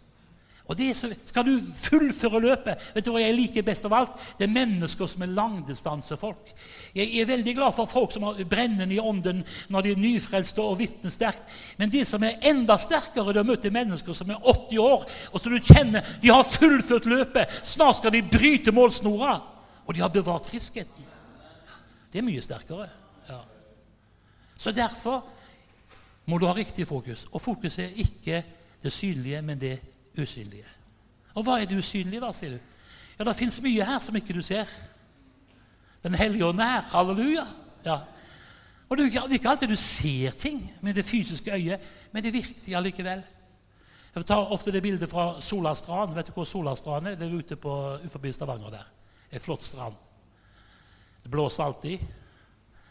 Og det så, Skal du fullføre løpet Vet du hva jeg liker best av alt? Det er mennesker som er langdistansefolk. Jeg er veldig glad for folk som har brennende i ånden når de er nyfrelste og vitner sterkt. Men de som er enda sterkere, de møter mennesker som er 80 år, og som du kjenner de har fullført løpet. Snart skal de bryte målsnora, og de har bevart friskheten. Det er mye sterkere. Ja. Så derfor må du ha riktig fokus. Og fokuset er ikke det synlige, men det usynlige. Og hva er det usynlige, da, sier du? Ja, det fins mye her som ikke du ser. Den hellige ånd er Halleluja. Ja. Og Det er ikke alltid du ser ting med det fysiske øyet, men det virker allikevel. Jeg tar ofte det bildet fra Solastrand. Vet du hvor Solastrand er? Det er ute på utenfor Stavanger. der. En flott strand. Det blåser alltid,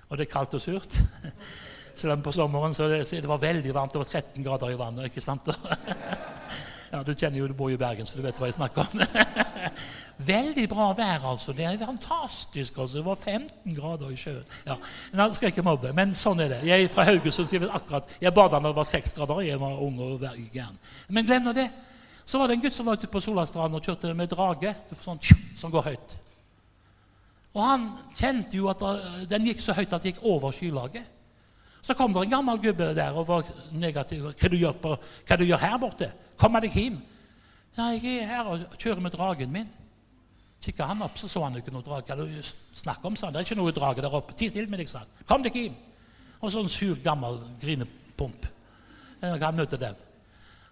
og det er kaldt og surt. Selv om på sommeren så det, så det var veldig varmt. Det var 13 grader i vannet. ikke sant? Ja, Du kjenner jo du bor jo i Bergen, så du vet hva jeg snakker om. Veldig bra vær, altså. Det er fantastisk. altså. Det var 15 grader i sjøen. Ja, Nå skal jeg ikke mobbe, men sånn er det. Jeg er fra Haugesund, så jeg vet akkurat Jeg bada da det var 6 grader. Jeg var ung og gæren. Men glem nå det. Så var det en gutt som var ute på Solastranden og kjørte med drage sånn, som går høyt. Og han kjente jo at den gikk så høyt at det gikk over skylaget. Så kom det en gammel gubbe der og var negativ. Hva du gjør, på, hva du gjør her borte? Kom deg hjem. Ja, jeg er her og kjører med dragen min. Kikka han opp, så så han ikke noe drage. Hva du snakker om, sa han. Det er ikke noe drage der oppe. Ti stille med deg, sa han. Kom deg hjem. Og så en sur, gammel grinepump. Han møtte dem.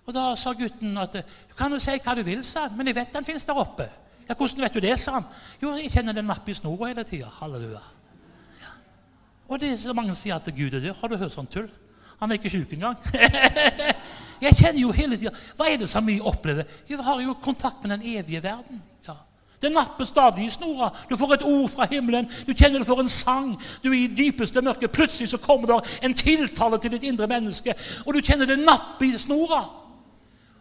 Og Da sa gutten at du kan jo si hva du vil, sa han, men jeg vet den finnes der oppe. Ja, Hvordan vet du det, sa han. Jo, jeg kjenner den napp i snora hele tida. Halleluja. Og det er så mange sier at Gud er død. Har du hørt sånn tull? Han er ikke sjuk engang. jeg kjenner jo hele tida Hva er det som vi opplever? Vi har jo kontakt med den evige verden. Ja. Det napper stadig i snora. Du får et ord fra himmelen. Du kjenner du får en sang. Du er i dypeste mørke. Plutselig så kommer det en tiltale til ditt indre menneske, og du kjenner det napper i snora.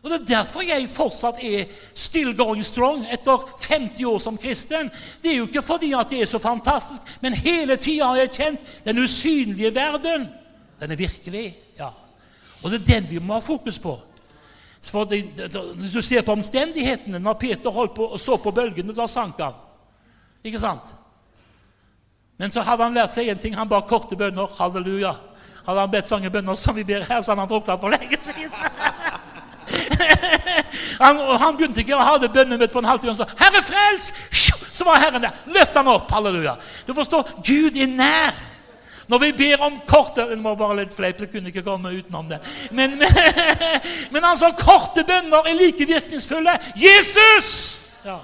Og Det er derfor jeg fortsatt er still going strong etter 50 år som kristen. Det er jo ikke fordi at det er så fantastisk, men hele tida har jeg kjent den usynlige verden. Den er virkelig. ja. Og det er den vi må ha fokus på. For det, Hvis du ser på omstendighetene Når Peter holdt på og så på bølgene, da sank han. Ikke sant? Men så hadde han lært seg én ting. Han ba korte bønner. Halleluja. Hadde han bedt sange bønner som vi ber her, så hadde han drukna for lenge siden. han, han, begynte ikke å ha det bønnemøtet på en halvtime. Han sa 'Herre, frels!' Så var Herren der. Løft han opp. Halleluja. Du forstår, Gud er nær. Når vi ber om korte Det var bare litt fleip, det kunne ikke komme utenom det. Men, men, men altså, korte bønner er like virkningsfulle. Jesus! Ja.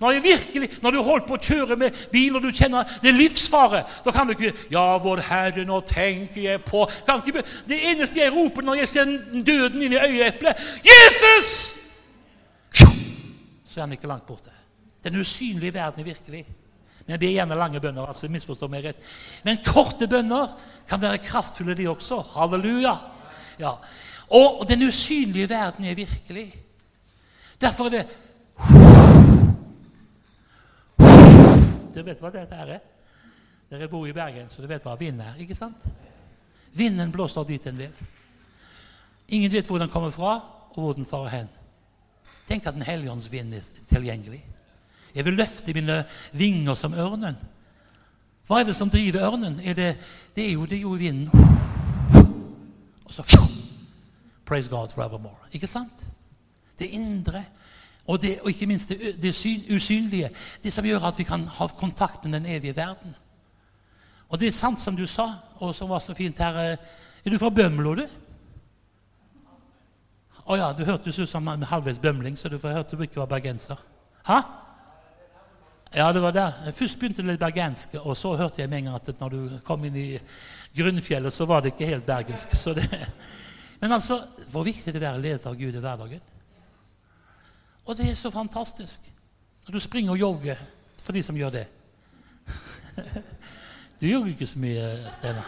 Når, virkelig, når du holder på å kjøre med bil og du kjenner det er livsfare, da kan du ikke 'Ja, vår Herre, nå tenker jeg på' ikke, Det eneste jeg roper når jeg ser døden inn i øyeeplet 'Jesus!' Så er han ikke langt borte. Den usynlige verden er virkelig. Men det er gjerne lange bønner. altså misforstår meg rett. Men korte bønner kan være kraftfulle, de også. Halleluja! Ja. Og den usynlige verden er virkelig. Derfor er det Du vet hva dette er? Dere bor i Bergen, så du vet hva vind er. ikke sant? Vinden blåser dit den vil. Ingen vet hvor den kommer fra, og hvor den farer hen. Tenk at Den hellige ånds vind er tilgjengelig. Jeg vil løfte mine vinger som ørnen. Hva er det som driver ørnen? Er det, det, er jo, det er jo vinden. Og så Praise God forevermore. Ikke sant? Det indre. Og, det, og ikke minst det, det syn, usynlige. Det som gjør at vi kan ha kontakt med den evige verden. Og det er sant som du sa, og som var så fint her eh, Er du fra Bømlo, du? Å oh, ja, du hørtes ut som en halvveis bømling, så du får hørte du ikke var bergenser. Hæ? Ja, det var der. Først begynte det litt bergensk, og så hørte jeg med en gang at når du kom inn i grunnfjellet, så var det ikke helt bergensk. Det... Men altså, hvor viktig det er å være ledet av Gud i hverdagen. Og det er så fantastisk når du springer og jogger for de som gjør det. Du jogger ikke så mye, Steinar.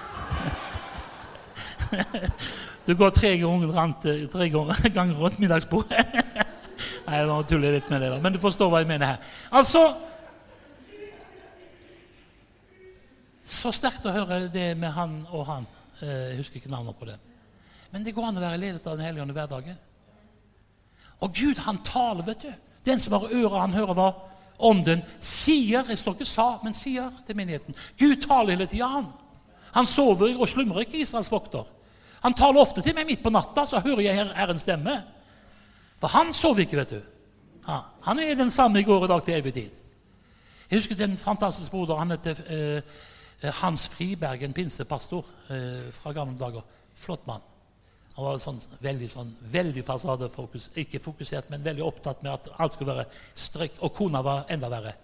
Du går tre ganger, rundt, tre ganger rundt middagsbordet. Nei, jeg tuller litt med det, da. men du forstår hva jeg mener her. Altså Så sterkt å høre det med han og han. Eh, jeg husker ikke navnet på det. Men det går an å være ledet av Den hellige ånd i hverdagen. Og Gud, han taler, vet du. Den som har ører, han hører hva Ånden sier. Jeg står ikke sa, men sier til menigheten. Gud taler hele tida, han. Han sover og slumrer ikke, Israels vokter. Han taler ofte til meg midt på natta, så hører jeg Herrens stemme. For han sover ikke, vet du. Ja, han er den samme i går og dag til evig tid. Jeg husker en fantastisk broder. Han heter eh, Hans Friberg, en pinsepastor eh, fra gamle dager. Flott mann. Han var sånn, veldig, sånn, veldig fasadefokus, ikke fokusert, men veldig opptatt med at alt skulle være strikk. Og kona var enda verre.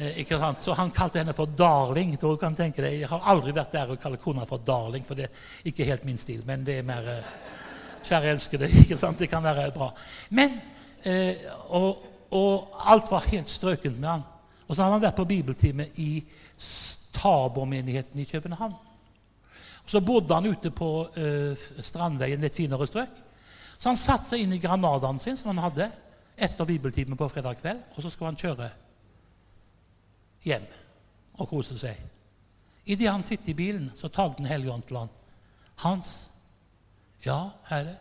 Eh? Så han kalte henne for 'darling'. Du kan tenke deg, Jeg har aldri vært der og kalle kona for 'darling', for det er ikke helt min stil. Men det er mer eh, Kjære elskede, ikke sant? Det kan være bra. Men, eh, og, og, alt var helt strøkent med han. Og så hadde han vært på bibeltime i Tabormenigheten i København. Så bodde han ute på uh, Strandveien, litt finere strøk. Så han satte seg inn i Granadaen sin, som han hadde, etter bibeltimen på fredag kveld, og så skulle han kjøre hjem og kose seg. Idet han sitter i bilen, så talte Den hellige ånd til han. 'Hans, ja, Herre,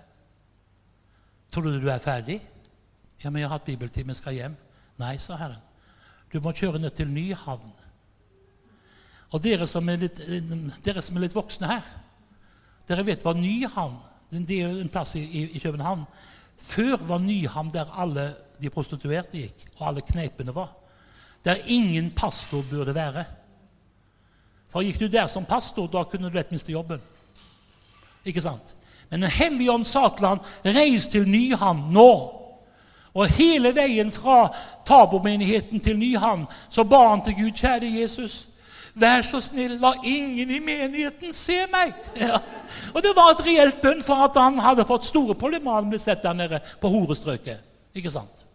tror du du er ferdig?' 'Ja, men jeg har hatt bibeltime, skal hjem.' 'Nei', sa Herren. 'Du må kjøre ned til Nyhavn.' Og dere som, litt, dere som er litt, voksne her, dere vet hva Nyhavn Det er en plass i, i, København. Før var Nyhavn der alle de prostituerte gikk, og alle kneipene var. Der ingen pastor burde være. For gikk du der som pastor, da kunne du lett miste jobben. Ikke sant? Men Den hellige ånd sa til han, 'Reis til Nyhavn nå.' Og hele veien fra Tabor-menigheten til Nyhavn så ba han til Gud, 'Kjære Jesus, vær så snill, la ingen i menigheten se meg.' Ja. Og det var et reelt bønn for at han hadde fått store problemer han ble sett der nede på horestrøket. Ikke sant?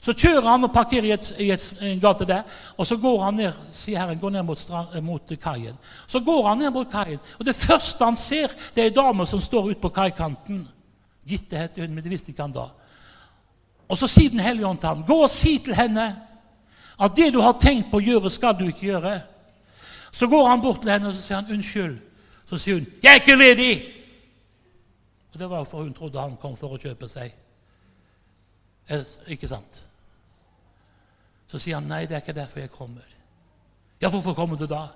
Så kjører han og parkerer i, et, i et, en gate der, og så går han ned sier herren, går ned mot, strand, mot kaien. Så går han ned mot kaien, og det første han ser, det er ei dame som står ute på kaikanten. Gitte heter hun, men det visste ikke han da. Og så sier Den hellige ånd til ham, gå og si til henne at det du har tenkt på å gjøre, skal du ikke gjøre. Så går han bort til henne og så sier han, unnskyld. Så sier hun, 'Jeg er ikke ledig!' Og Det var for hun trodde han kom for å kjøpe seg. Ikke sant? Så sier han, 'Nei, det er ikke derfor jeg kommer.' Ja, hvorfor kommer du da?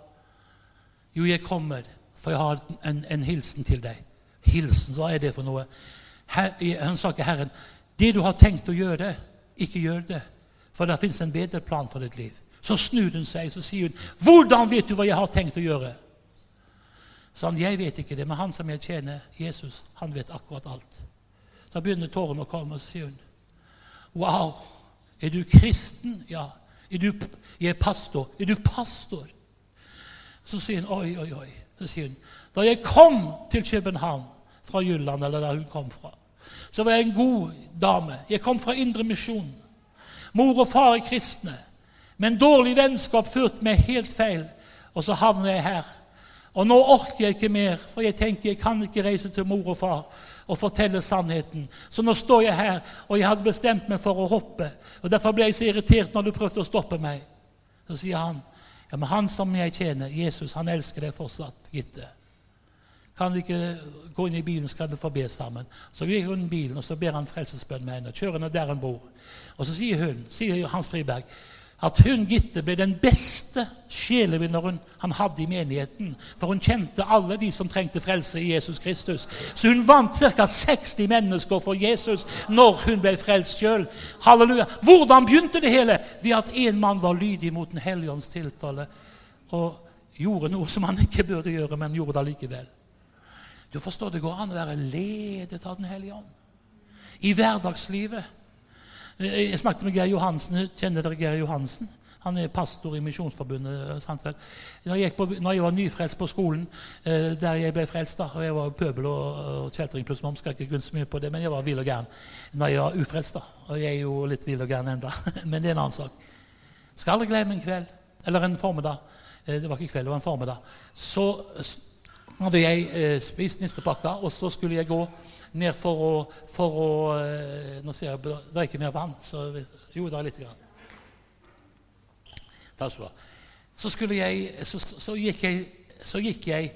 Jo, jeg kommer, for jeg har en, en hilsen til deg. Hilsen, hva er det for noe? Her, han sa ikke Herren, 'Det du har tenkt å gjøre, ikke gjør det.' For det fins en bedre plan for ditt liv. Så snur hun seg så sier hun, 'Hvordan vet du hva jeg har tenkt å gjøre?' Så han, 'Jeg vet ikke det, men han som jeg tjener, Jesus, han vet akkurat alt.' Så begynner tårene å komme, og så sier hun, 'Wow, er du kristen?' 'Ja.' Er du, 'Jeg er pastor.' 'Er du pastor?' Så sier hun, 'Oi, oi, oi.' Så sier hun, 'Da jeg kom til København fra Jylland, eller der hun kom fra, så var jeg en god dame. Jeg kom fra Indre Misjon. Mor og far er kristne. Men dårlig vennskap førte meg helt feil, og så havner jeg her. Og nå orker jeg ikke mer, for jeg tenker jeg kan ikke reise til mor og far og fortelle sannheten. Så nå står jeg her, og jeg hadde bestemt meg for å hoppe. Og Derfor ble jeg så irritert når du prøvde å stoppe meg. Så sier han, ja, men han som jeg tjener, Jesus, han elsker deg fortsatt, Gitte. Kan vi ikke gå inn i bilen, skal vi få be sammen? Så gikk hun i bilen, og så ber han frelsesbønn med henne. Kjører henne der hun bor. Og så sier hun, sier Hans Friberg, at hun Gitte ble den beste sjelevinneren han hadde i menigheten. For hun kjente alle de som trengte frelse i Jesus Kristus. Så hun vant ca. 60 mennesker for Jesus når hun ble frelst sjøl. Halleluja. Hvordan begynte det hele? Ved at en mann var lydig mot Den hellige ånds tiltale og gjorde noe som han ikke burde gjøre, men gjorde det allikevel. Du forstår, Det går an å være ledet av Den hellige ånd i hverdagslivet. Jeg snakket med Geir Johansen. Kjenner dere Geir Johansen? Han er pastor i Misjonsforbundet. Når jeg, på, når jeg var nyfrelst på skolen, eh, der jeg ble frelst da, og Jeg var pøbel og, og kjeltring pluss moms, skal ikke gå så mye på det, men jeg var vill og gæren når jeg var ufrelst. da, Og jeg er jo litt vill og gæren enda, men det er en annen sak. Skal aldri glemme en kveld, eller en formiddag, eh, det var ikke kveld, det var en formiddag, så hadde jeg eh, spist nistepakka, og så skulle jeg gå ned for å, for å eh, Nå ser jeg det er ikke mer vann, så jo, det er lite grann. Takk skal du ha. Så, jeg, så, så, gikk jeg, så gikk jeg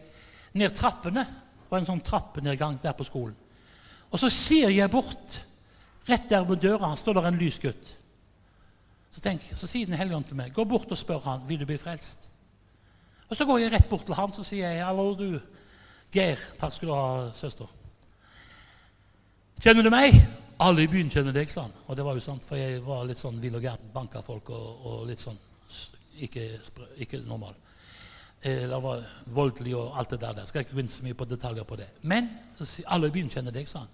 ned trappene. Det var en sånn trappenedgang der på skolen. Og så ser jeg bort. Rett der ved døra står der en lys gutt. Så, tenk, så sier Den hellige ånd til meg, gå bort og spør han, vil du bli frelst. Og Så går jeg rett bort til han så sier jeg, 'Hallo, du, Geir.' 'Takk skal du ha, søster.' 'Kjenner du meg?' 'Alle i byen kjenner deg', sa han. Og det var jo sant, for jeg var litt sånn vill og gæren. Banka folk og, og, litt sånn ikke, ikke normal. Eh, det var voldelig og alt det der. der. Skal ikke gå inn så mye på detaljer på det. Men alle i byen kjenner deg, sa han.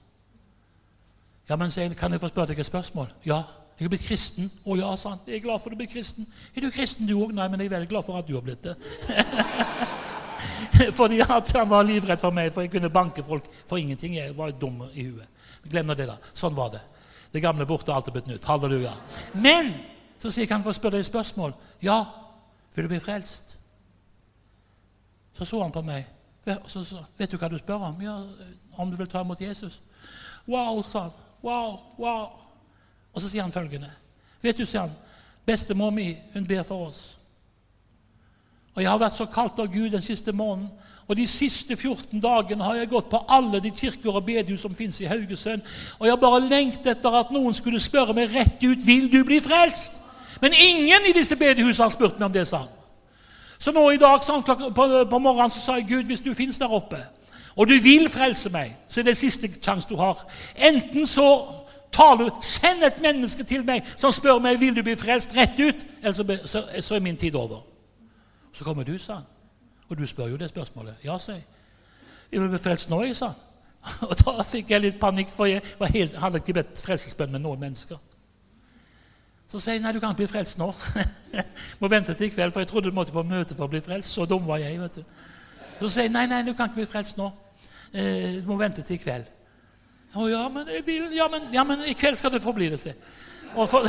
Ja, men så Kan jeg få spørre deg et spørsmål? Ja. Jeg er blitt kristen. Å ja, sa han. Jeg er glad for at du er blitt kristen. Er du kristen, du òg? Nei, men jeg er veldig glad for at du har blitt det. Fordi at han var livredd for meg, for jeg kunne banke folk for ingenting. Jeg var dum i huet. Glem det, da. Sånn var det. Det gamle borte, alt er blitt nytt. Halleluja. Men så sier jeg, kan få spørre deg et spørsmål? Ja. Vil du bli frelst? Så så han på meg. Så, så, vet du hva du spør om? Ja, om du vil ta imot Jesus? Wow, sa han. Wow, wow. Og så sier han følgende. Vet du, sier han, bestemor mi, hun ber for oss. Og Jeg har vært så kalt av Gud den siste måneden. Og De siste 14 dagene har jeg gått på alle de kirker og bedehus som fins i Haugesund. Og jeg har bare lengtet etter at noen skulle spørre meg rett ut vil du bli frelst. Men ingen i disse bedehusene har spurt meg om det, sa han. Så nå i dag på, morgenen så sa jeg Gud, hvis du fins der oppe, og du vil frelse meg, så er det siste sjanse du har. Enten så taler du, send et menneske til meg som spør meg vil du bli frelst rett ut, eller så er min tid over. Så kommer du, sa han. Og du spør jo det spørsmålet. Ja, sier jeg. Jeg vil bli frelst nå, jeg, sa han. Og da fikk jeg litt panikk, for jeg helt, hadde ikke bedt frelsesbønn med noen mennesker. Så sier jeg nei, du kan ikke bli frelst nå. må vente til i kveld, for jeg trodde du måtte på møte for å bli frelst. Så dum var jeg. vet du. Så sier jeg nei, nei, du kan ikke bli frelst nå. Eh, du må vente til i kveld. Å ja, men, jeg vil, ja, men, ja, men i kveld skal du få bli det, si. For,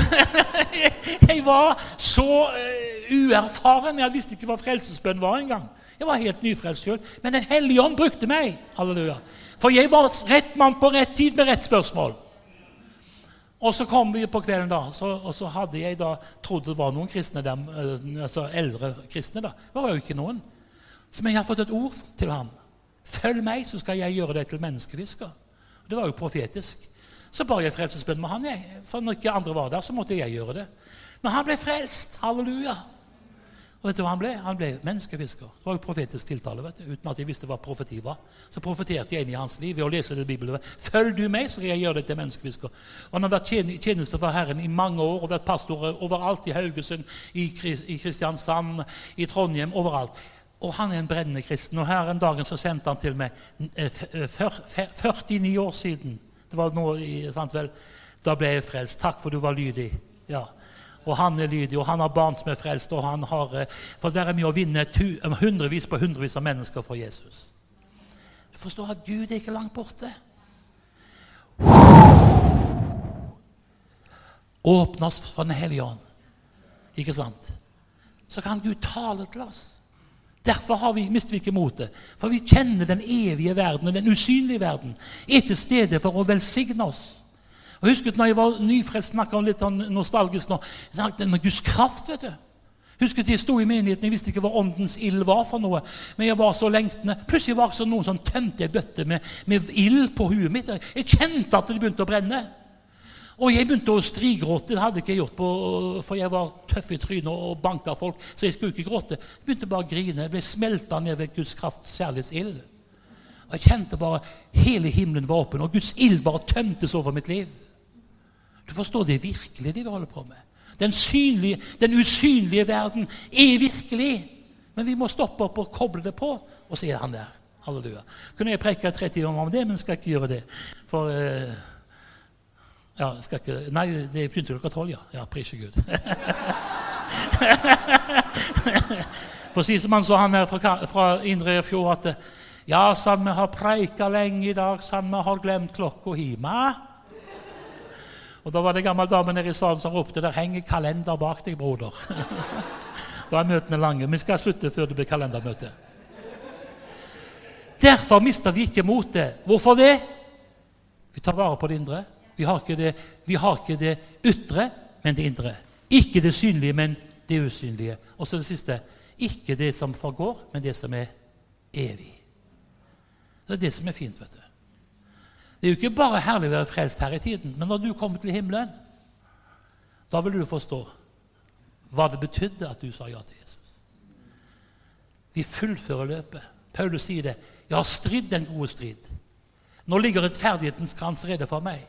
jeg var så uh, uerfaren. Jeg visste ikke hva frelsesbønn var engang. Jeg var helt nyfrelst sjøl. Men Den hellige ånd brukte meg. Halleluja. For jeg var rett mann på rett tid med rett spørsmål. Og så kom vi på kvelden, da, så, og så hadde jeg da trodd det var noen kristne der, eh, altså eldre kristne. da. Det var jo ikke noen. Så jeg har fått et ord til ham. Følg meg, så skal jeg gjøre deg til menneskefisker. Det var jo profetisk. Så bare jeg frelsesbønn med han, jeg. For når ikke andre var der, så måtte jeg gjøre det. Men han ble frelst. Halleluja. Og vet du hva han ble? Han ble menneskefisker. Det var jo profetisk tiltale. vet du, Uten at jeg visste hva profeti var. Så profeterte jeg inn i hans liv ved å lese det i Bibelen. Følg du meg, så skal jeg gjøre deg til menneskefisker. Og Han har vært tjeneste for Herren i mange år og vært pastor overalt. I Haugesund, i Kristiansand, i Trondheim, overalt. Og han er en brennende kristen. Og her en dag så sendte han til meg 49 eh, år siden. Det var nå, sant vel, Da ble jeg frelst. Takk for du var lydig. Ja. Og han er lydig, og han har barn som er frelst. og han har, eh, For det er mye å vinne hundrevis på hundrevis av mennesker for Jesus. Du forstår at Gud er ikke langt borte. Åpne oss for Den hellige ånd. Ikke sant? Så kan Gud tale til oss. Derfor har vi, mister vi ikke motet. For vi kjenner den evige verden og den usynlige verden er til stede for å velsigne oss. Og jeg husket når jeg var nyfrelst, snakka litt sånn nostalgisk nå, jeg snakket om Guds kraft. vet du. Husket Jeg sto i menigheten, jeg visste ikke hva åndens ild var for noe. Men jeg var så lengtende. Plutselig var det noen som tømte ei bøtte med, med ild på huet mitt. Jeg kjente at det begynte å brenne. Og jeg begynte å strigråte. Det hadde ikke jeg gjort, på, for jeg var tøff i trynet og banka folk. Så jeg skulle ikke gråte. Jeg begynte bare å grine. Jeg ble smelta ned ved Guds kraft, kjærlighetsild. Og jeg kjente bare hele himmelen var åpen, og Guds ild bare tømtes over mitt liv. Du forstår, det virkelig det vi holder på med. Den, synlige, den usynlige verden er virkelig. Men vi må stoppe opp og koble det på, og så er han der. Halleluja. Kunne jeg preke tre timer om det, men skal ikke gjøre det. For uh, ja, ikke, Nei, det begynte klokka tolv, ja. Ja, Prise Gud. For å si som han sa, han her fra, fra Indre Fjord, at ja, sann, vi har preika lenge i dag, sann, vi har glemt klokka hjemme. Og Da var det en gammel dame nede i salen som ropte der henger kalender bak deg, broder. da er møtene lange. Vi skal slutte før det blir kalendermøte. Derfor mister vi ikke motet. Hvorfor det? Vi tar vare på det indre. Vi har ikke det, har ikke det ytre, men det indre. Ikke det synlige, men det usynlige. Og så det siste ikke det som forgår, men det som er evig. Det er det som er fint. vet du. Det er jo ikke bare herlig å være frelst her i tiden, men når du kommer til himmelen, da vil du forstå hva det betydde at du sa ja til Jesus. Vi fullfører løpet. Paulus sier det. 'Jeg har stridd den gode strid.' Nå ligger rettferdighetens krans rede for meg.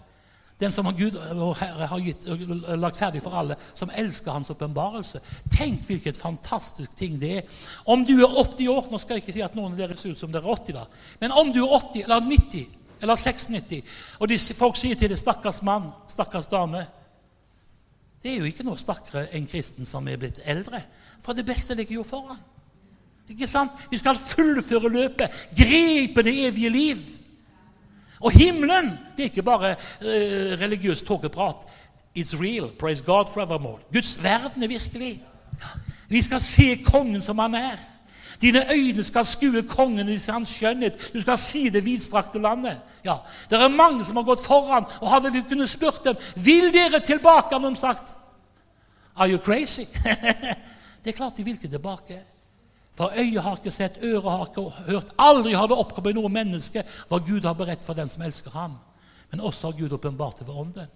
Den som Gud og Herre har gitt, lagt ferdig for alle, som elsker Hans åpenbarelse. Tenk hvilket fantastisk ting det er. Om du er 80 år Nå skal jeg ikke si at noen av dere ser ut som dere er 80, da. Men om du er 80 eller 90 eller 96, og de, folk sier til deg 'stakkars mann', 'stakkars dame' Det er jo ikke noe stakkere enn kristen som er blitt eldre. For det beste ligger jo foran. Ikke sant? Vi skal fullføre løpet, gripe det evige liv. Og himmelen det er ikke bare uh, religiøs tåkeprat. It's real. Praise God forevermore. Guds verden er virkelig. Vi skal se kongen som han er. Dine øyne skal skue kongen i hans skjønnhet. Du skal si det vidstrakte landet. Ja, Det er mange som har gått foran, og hadde vi kunnet spurt dem vil dere tilbake, hadde de sagt. Are you crazy? det er klart de vil ikke tilbake. For øyet har ikke sett, øret har ikke hørt, aldri har det oppkommet noe menneske hva Gud har beredt for den som elsker ham. Men også har Gud åpenbart det ved ånden.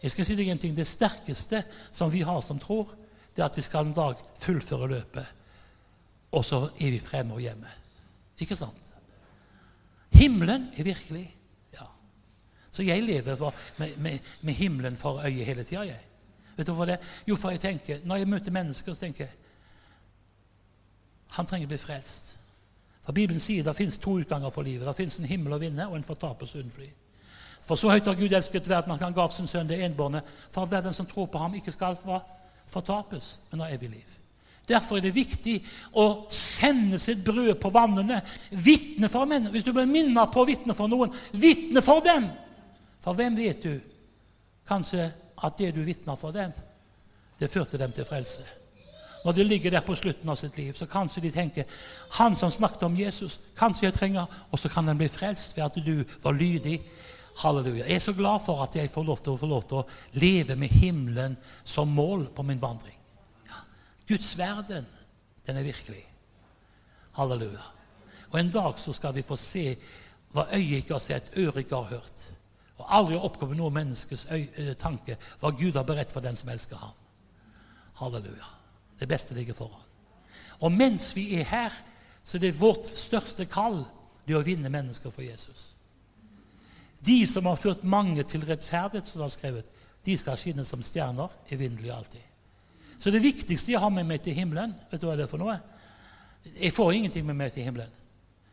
Jeg skal si deg en ting, Det sterkeste som vi har som tror, det er at vi skal en dag fullføre løpet. Og så er vi fremme og hjemme. Ikke sant? Himmelen er virkelig. Ja. Så jeg lever for, med, med, med, himmelen for øyet hele tida. Vet du hvorfor det? Jo, for jeg tenker, Når jeg møter mennesker, så tenker jeg Han trenger å bli frelst. For Bibelen sier det fins to utganger på livet. Det fins en himmel å vinne og en fortapelse å unnfly. For så høyt har Gud elsket verden at han gav sin sønn det enbårne, for at verden som tror på ham, ikke skal fortapes, men ha evig liv. Derfor er det viktig å sende sitt brød på vannene. Vitne for menn. Hvis du blir minnet på å vitne for noen, vitne for dem! For hvem vet du kanskje at det du vitner for dem, det førte dem til frelse? Når de ligger der på slutten av sitt liv, så kanskje de tenker Han som snakket om Jesus, kanskje jeg trenger Og så kan en bli frelst ved at du var lydig. Halleluja. Jeg er så glad for at jeg får lov til å få lov til å leve med himmelen som mål på min vandring. Ja. Guds verden, den er virkelig. Halleluja. Og en dag så skal vi få se hva øyet ikke har sett, øret ikke har hørt. Og aldri har oppkommet noe menneskes tanke hva Gud har beredt for den som elsker ham. Halleluja. Det beste ligger foran. Og mens vi er her, så er det vårt største kall det å vinne mennesker for Jesus. De som har ført mange til rettferdighet, som det har skrevet, de skal skinne som stjerner evinnelig alltid. Så det viktigste jeg har med meg til himmelen, vet du hva det er for noe? Jeg får ingenting med meg til himmelen.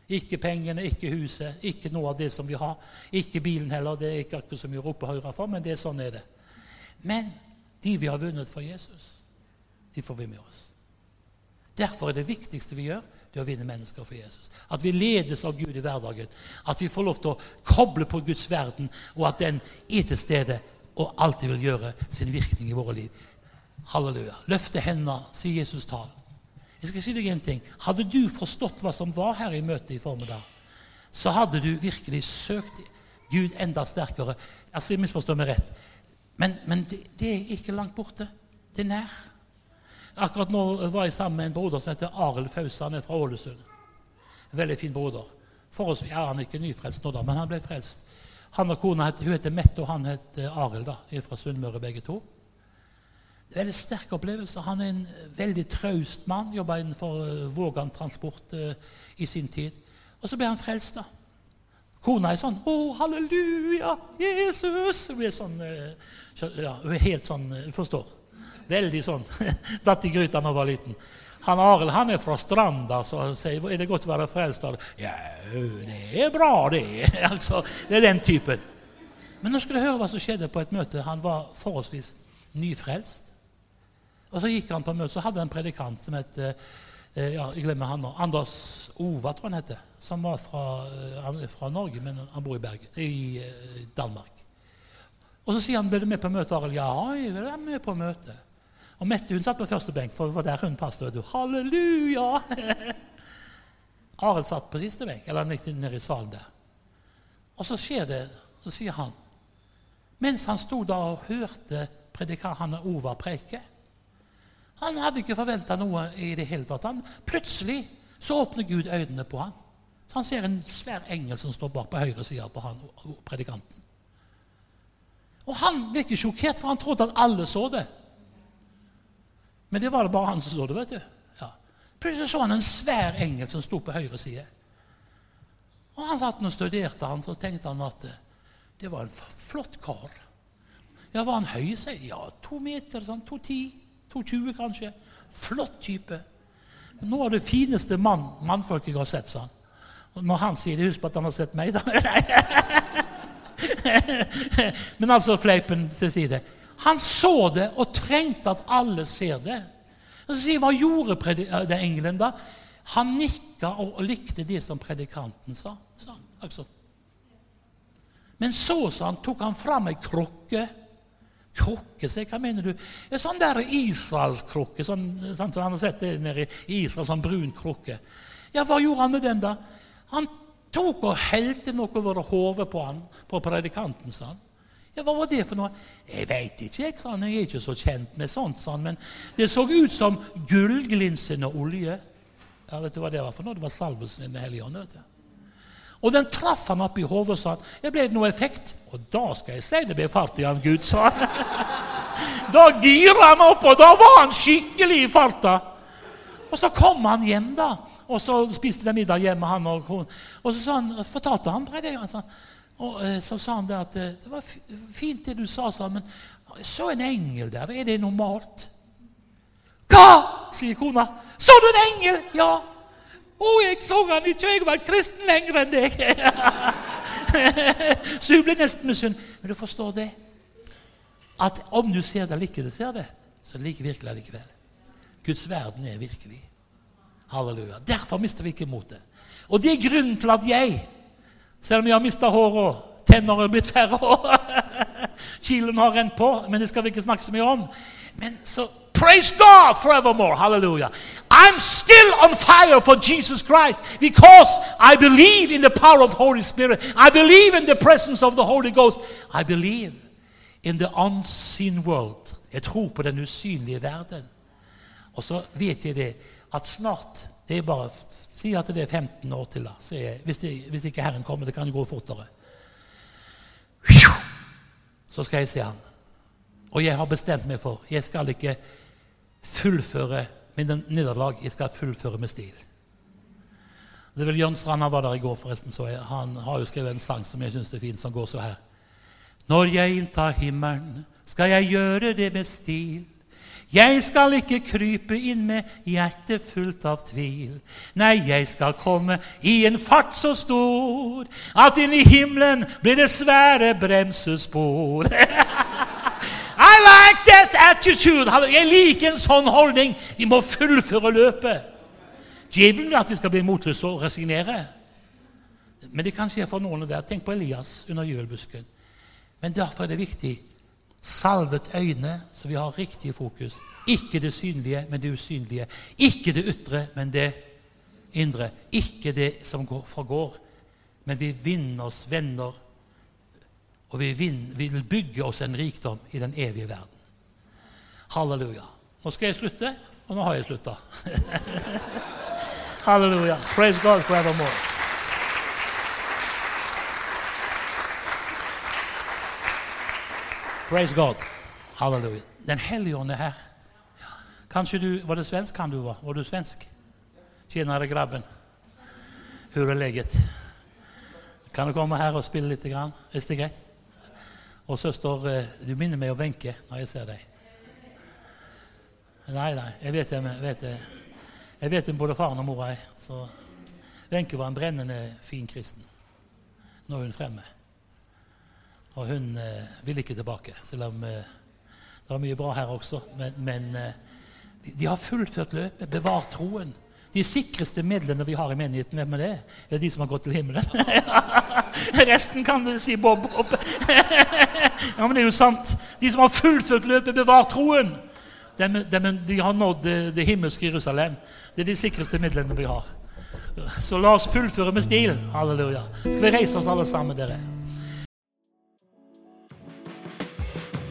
Ikke pengene, ikke huset, ikke noe av det som vi har. Ikke bilen heller. Det er ikke akkurat som vi roper høyre for, men det er sånn er det. Men de vi har vunnet for Jesus, de får vi med oss. Derfor er det viktigste vi gjør, det å vinne mennesker for Jesus. At vi ledes av Gud i hverdagen. At vi får lov til å koble på Guds verden, og at den er til stede og alltid vil gjøre sin virkning i våre liv. Halleluja. Løfte hendene, si Jesus tal. Jeg skal si deg en ting. Hadde du forstått hva som var her i møtet i formiddag, så hadde du virkelig søkt Gud enda sterkere. Altså, Misforstå meg rett. Men, men det, det er ikke langt borte. Det er nær. Akkurat nå var jeg sammen med en broder som heter Arild Fausa. Han er fra Ålesund. Veldig fin broder. Forholdsvis er han ikke nyfrelst nå, da, men han ble frelst. Han og kona hun heter Mette, og han heter Arild. er fra Sunnmøre, begge to. Det er en veldig sterk opplevelse. Han er en veldig traust mann. Jobba innenfor uh, Vågan Transport uh, i sin tid. Og så ble han frelst, da. Kona er sånn 'Å, halleluja, Jesus!' Hun er sånn, uh, ja, helt sånn Hun forstår. Veldig sånn. Datt i gryta da jeg var liten. Han Arild han er fra Stranda, så han sier er det godt å være frelst. Ja, det er bra, det. altså, det er den typen. Men nå skulle du høre hva som skjedde på et møte. Han var forholdsvis nyfrelst. Og så gikk han på møte, så hadde en predikant som het eh, ja, jeg glemmer han nå, Anders Ova, tror jeg han heter. Som var fra, eh, fra, Norge, men han bor i, Bergen, i eh, Danmark. Og så sier han ble du med på møtet, Arild. Ja, jeg ble med på møtet. Og Mette hun satt på første benk, for det var der hun passet. Halleluja! Arild satt på siste benk, eller nede i salen der. Og så skjer det, så sier han Mens han sto der og hørte predikanten Ova preike Han hadde ikke forventa noe i det hele tatt. Han, plutselig så åpner Gud øynene på ham. Så han ser en svær engel som står bak på høyre side på han, predikanten. Og han ble ikke sjokkert, for han trodde at alle så det. Men det var det bare han som så det. vet du. Ja. Plutselig så han en svær engel som sto på høyre side. Og han satt og studerte han, så tenkte han at det var en flott kar. Ja, Var han høy? seg? Ja, to meter, sånn, to ti, to tjue kanskje. Flott type. Noe av det fineste mann, mannfolket jeg har sett, sa han. Og når han sier det, husk på at han har sett meg, da. Men altså, fleipen til side. Han så det og trengte at alle ser det. Så sier, Hva gjorde det engelen da? Han nikka og likte det som predikanten sa. altså. Men så sa han, tok han fram ei krukke. Krukke, se, hva mener du? En sånn der Israelskrukke. Sånn, sånn, så han har sett det i Israel, sånn brun krukke. Ja, hva gjorde han med den, da? Han tok og helte noe over hodet på han, på predikanten, sa han. Ja, Hva var det for noe? Jeg veit ikke, jeg, sa han. Jeg er ikke så kjent med sånt, sa han. Men det så ut som gullglinsende olje. Ja, vet du hva det var for noe? Det var salvelsen i Den hellige ånd. vet du. Og den traff han opp i hodet og sa det ble noe effekt. Og da skal jeg si det ble fart i han Gud, sa han. Da gira han opp, og da var han skikkelig i farta. Og så kom han hjem, da. Og så spiste de middag hjemme, han og kona. Og så han, fortalte han predikeren og eh, så sa han det at eh, det var fint det du sa, sa men så en engel der. Er det normalt? Hva? sier kona. Så du en engel? Ja. Å, jeg så han ikke, jeg var kristen lenger enn deg! så hun ble nesten misunnelig. Men du forstår det? At om du ser det eller ikke du ser det, så er det like virkelig likevel. Guds verden er virkelig. Halleluja. Derfor mister vi ikke motet. Og det er grunnen til at jeg, selv om jeg har mista håret tenner er blitt færre og Kilen har rent på, men det skal vi ikke snakke så mye om. Men så Praise God forevermore. Hallelujah. I'm still on fire for Jesus Christ because I believe in the power of Holy Spirit. I believe in the presence of the Holy Ghost. I believe in the unseen world. Jeg tror på den usynlige verden. Og så vet jeg det at snart det er bare, Si at det er 15 år til, da. Jeg, hvis, det, hvis, ikke Herren kommer. Det kan gå fortere. Så skal jeg se Han. Og jeg har bestemt meg for jeg skal ikke fullføre med nederlag. Jeg skal fullføre med stil. Det er vel Jørn Strand han var der i går, forresten. så jeg, Han har jo skrevet en sang som jeg syns er fin, som går så her. Når jeg inntar himmelen, skal jeg gjøre det med stil. Jeg skal ikke krype inn med hjertet fullt av tvil. Nei, jeg skal komme i en fart så stor at inn i himmelen blir det svære bremsespor. I like that attitude! Jeg liker en sånn holdning. Vi må fullføre løpet. Djevelen vil at vi skal bli motløse og resignere. Men det kan skje for noen hver. Tenk på Elias under jølbusken. Men derfor er det viktig salvet øyne, så vi har riktig fokus. Ikke det synlige, men det usynlige. Ikke det ytre, men det indre. Ikke det som går, forgår, men vi vinner oss venner og vi vil bygge oss en rikdom i den evige verden. Halleluja. Nå skal jeg slutte, og nå har jeg slutta. Halleluja. Praise God forevermore. Praise God. Halleluja. Den hellige ånd er her. Kanskje du Var det svensk han du var? Var du svensk? Tjenere grabben. Hur er leget? Kan du komme her og spille litt? Grann? Er det greit? Og søster, eh, du minner meg om Wenche når jeg ser deg. Nei, nei, jeg vet, jeg vet, jeg vet både faren og mora er. Wenche var en brennende fin kristen. Nå er hun fremme. Og hun eh, vil ikke tilbake, selv om eh, det er mye bra her også. Men, men eh, de har fullført løpet, bevart troen. De sikreste midlene vi har i menigheten, hvem er det? Det er de som har gått til himmelen. Resten kan du si bob, bob. ja, men det er jo sant. De som har fullført løpet, bevart troen. De, de, de har nådd det, det, himmelske Jerusalem. Det er de sikreste midlene vi har. Så la oss fullføre med stil. Halleluja. Skal vi reise oss alle sammen, dere?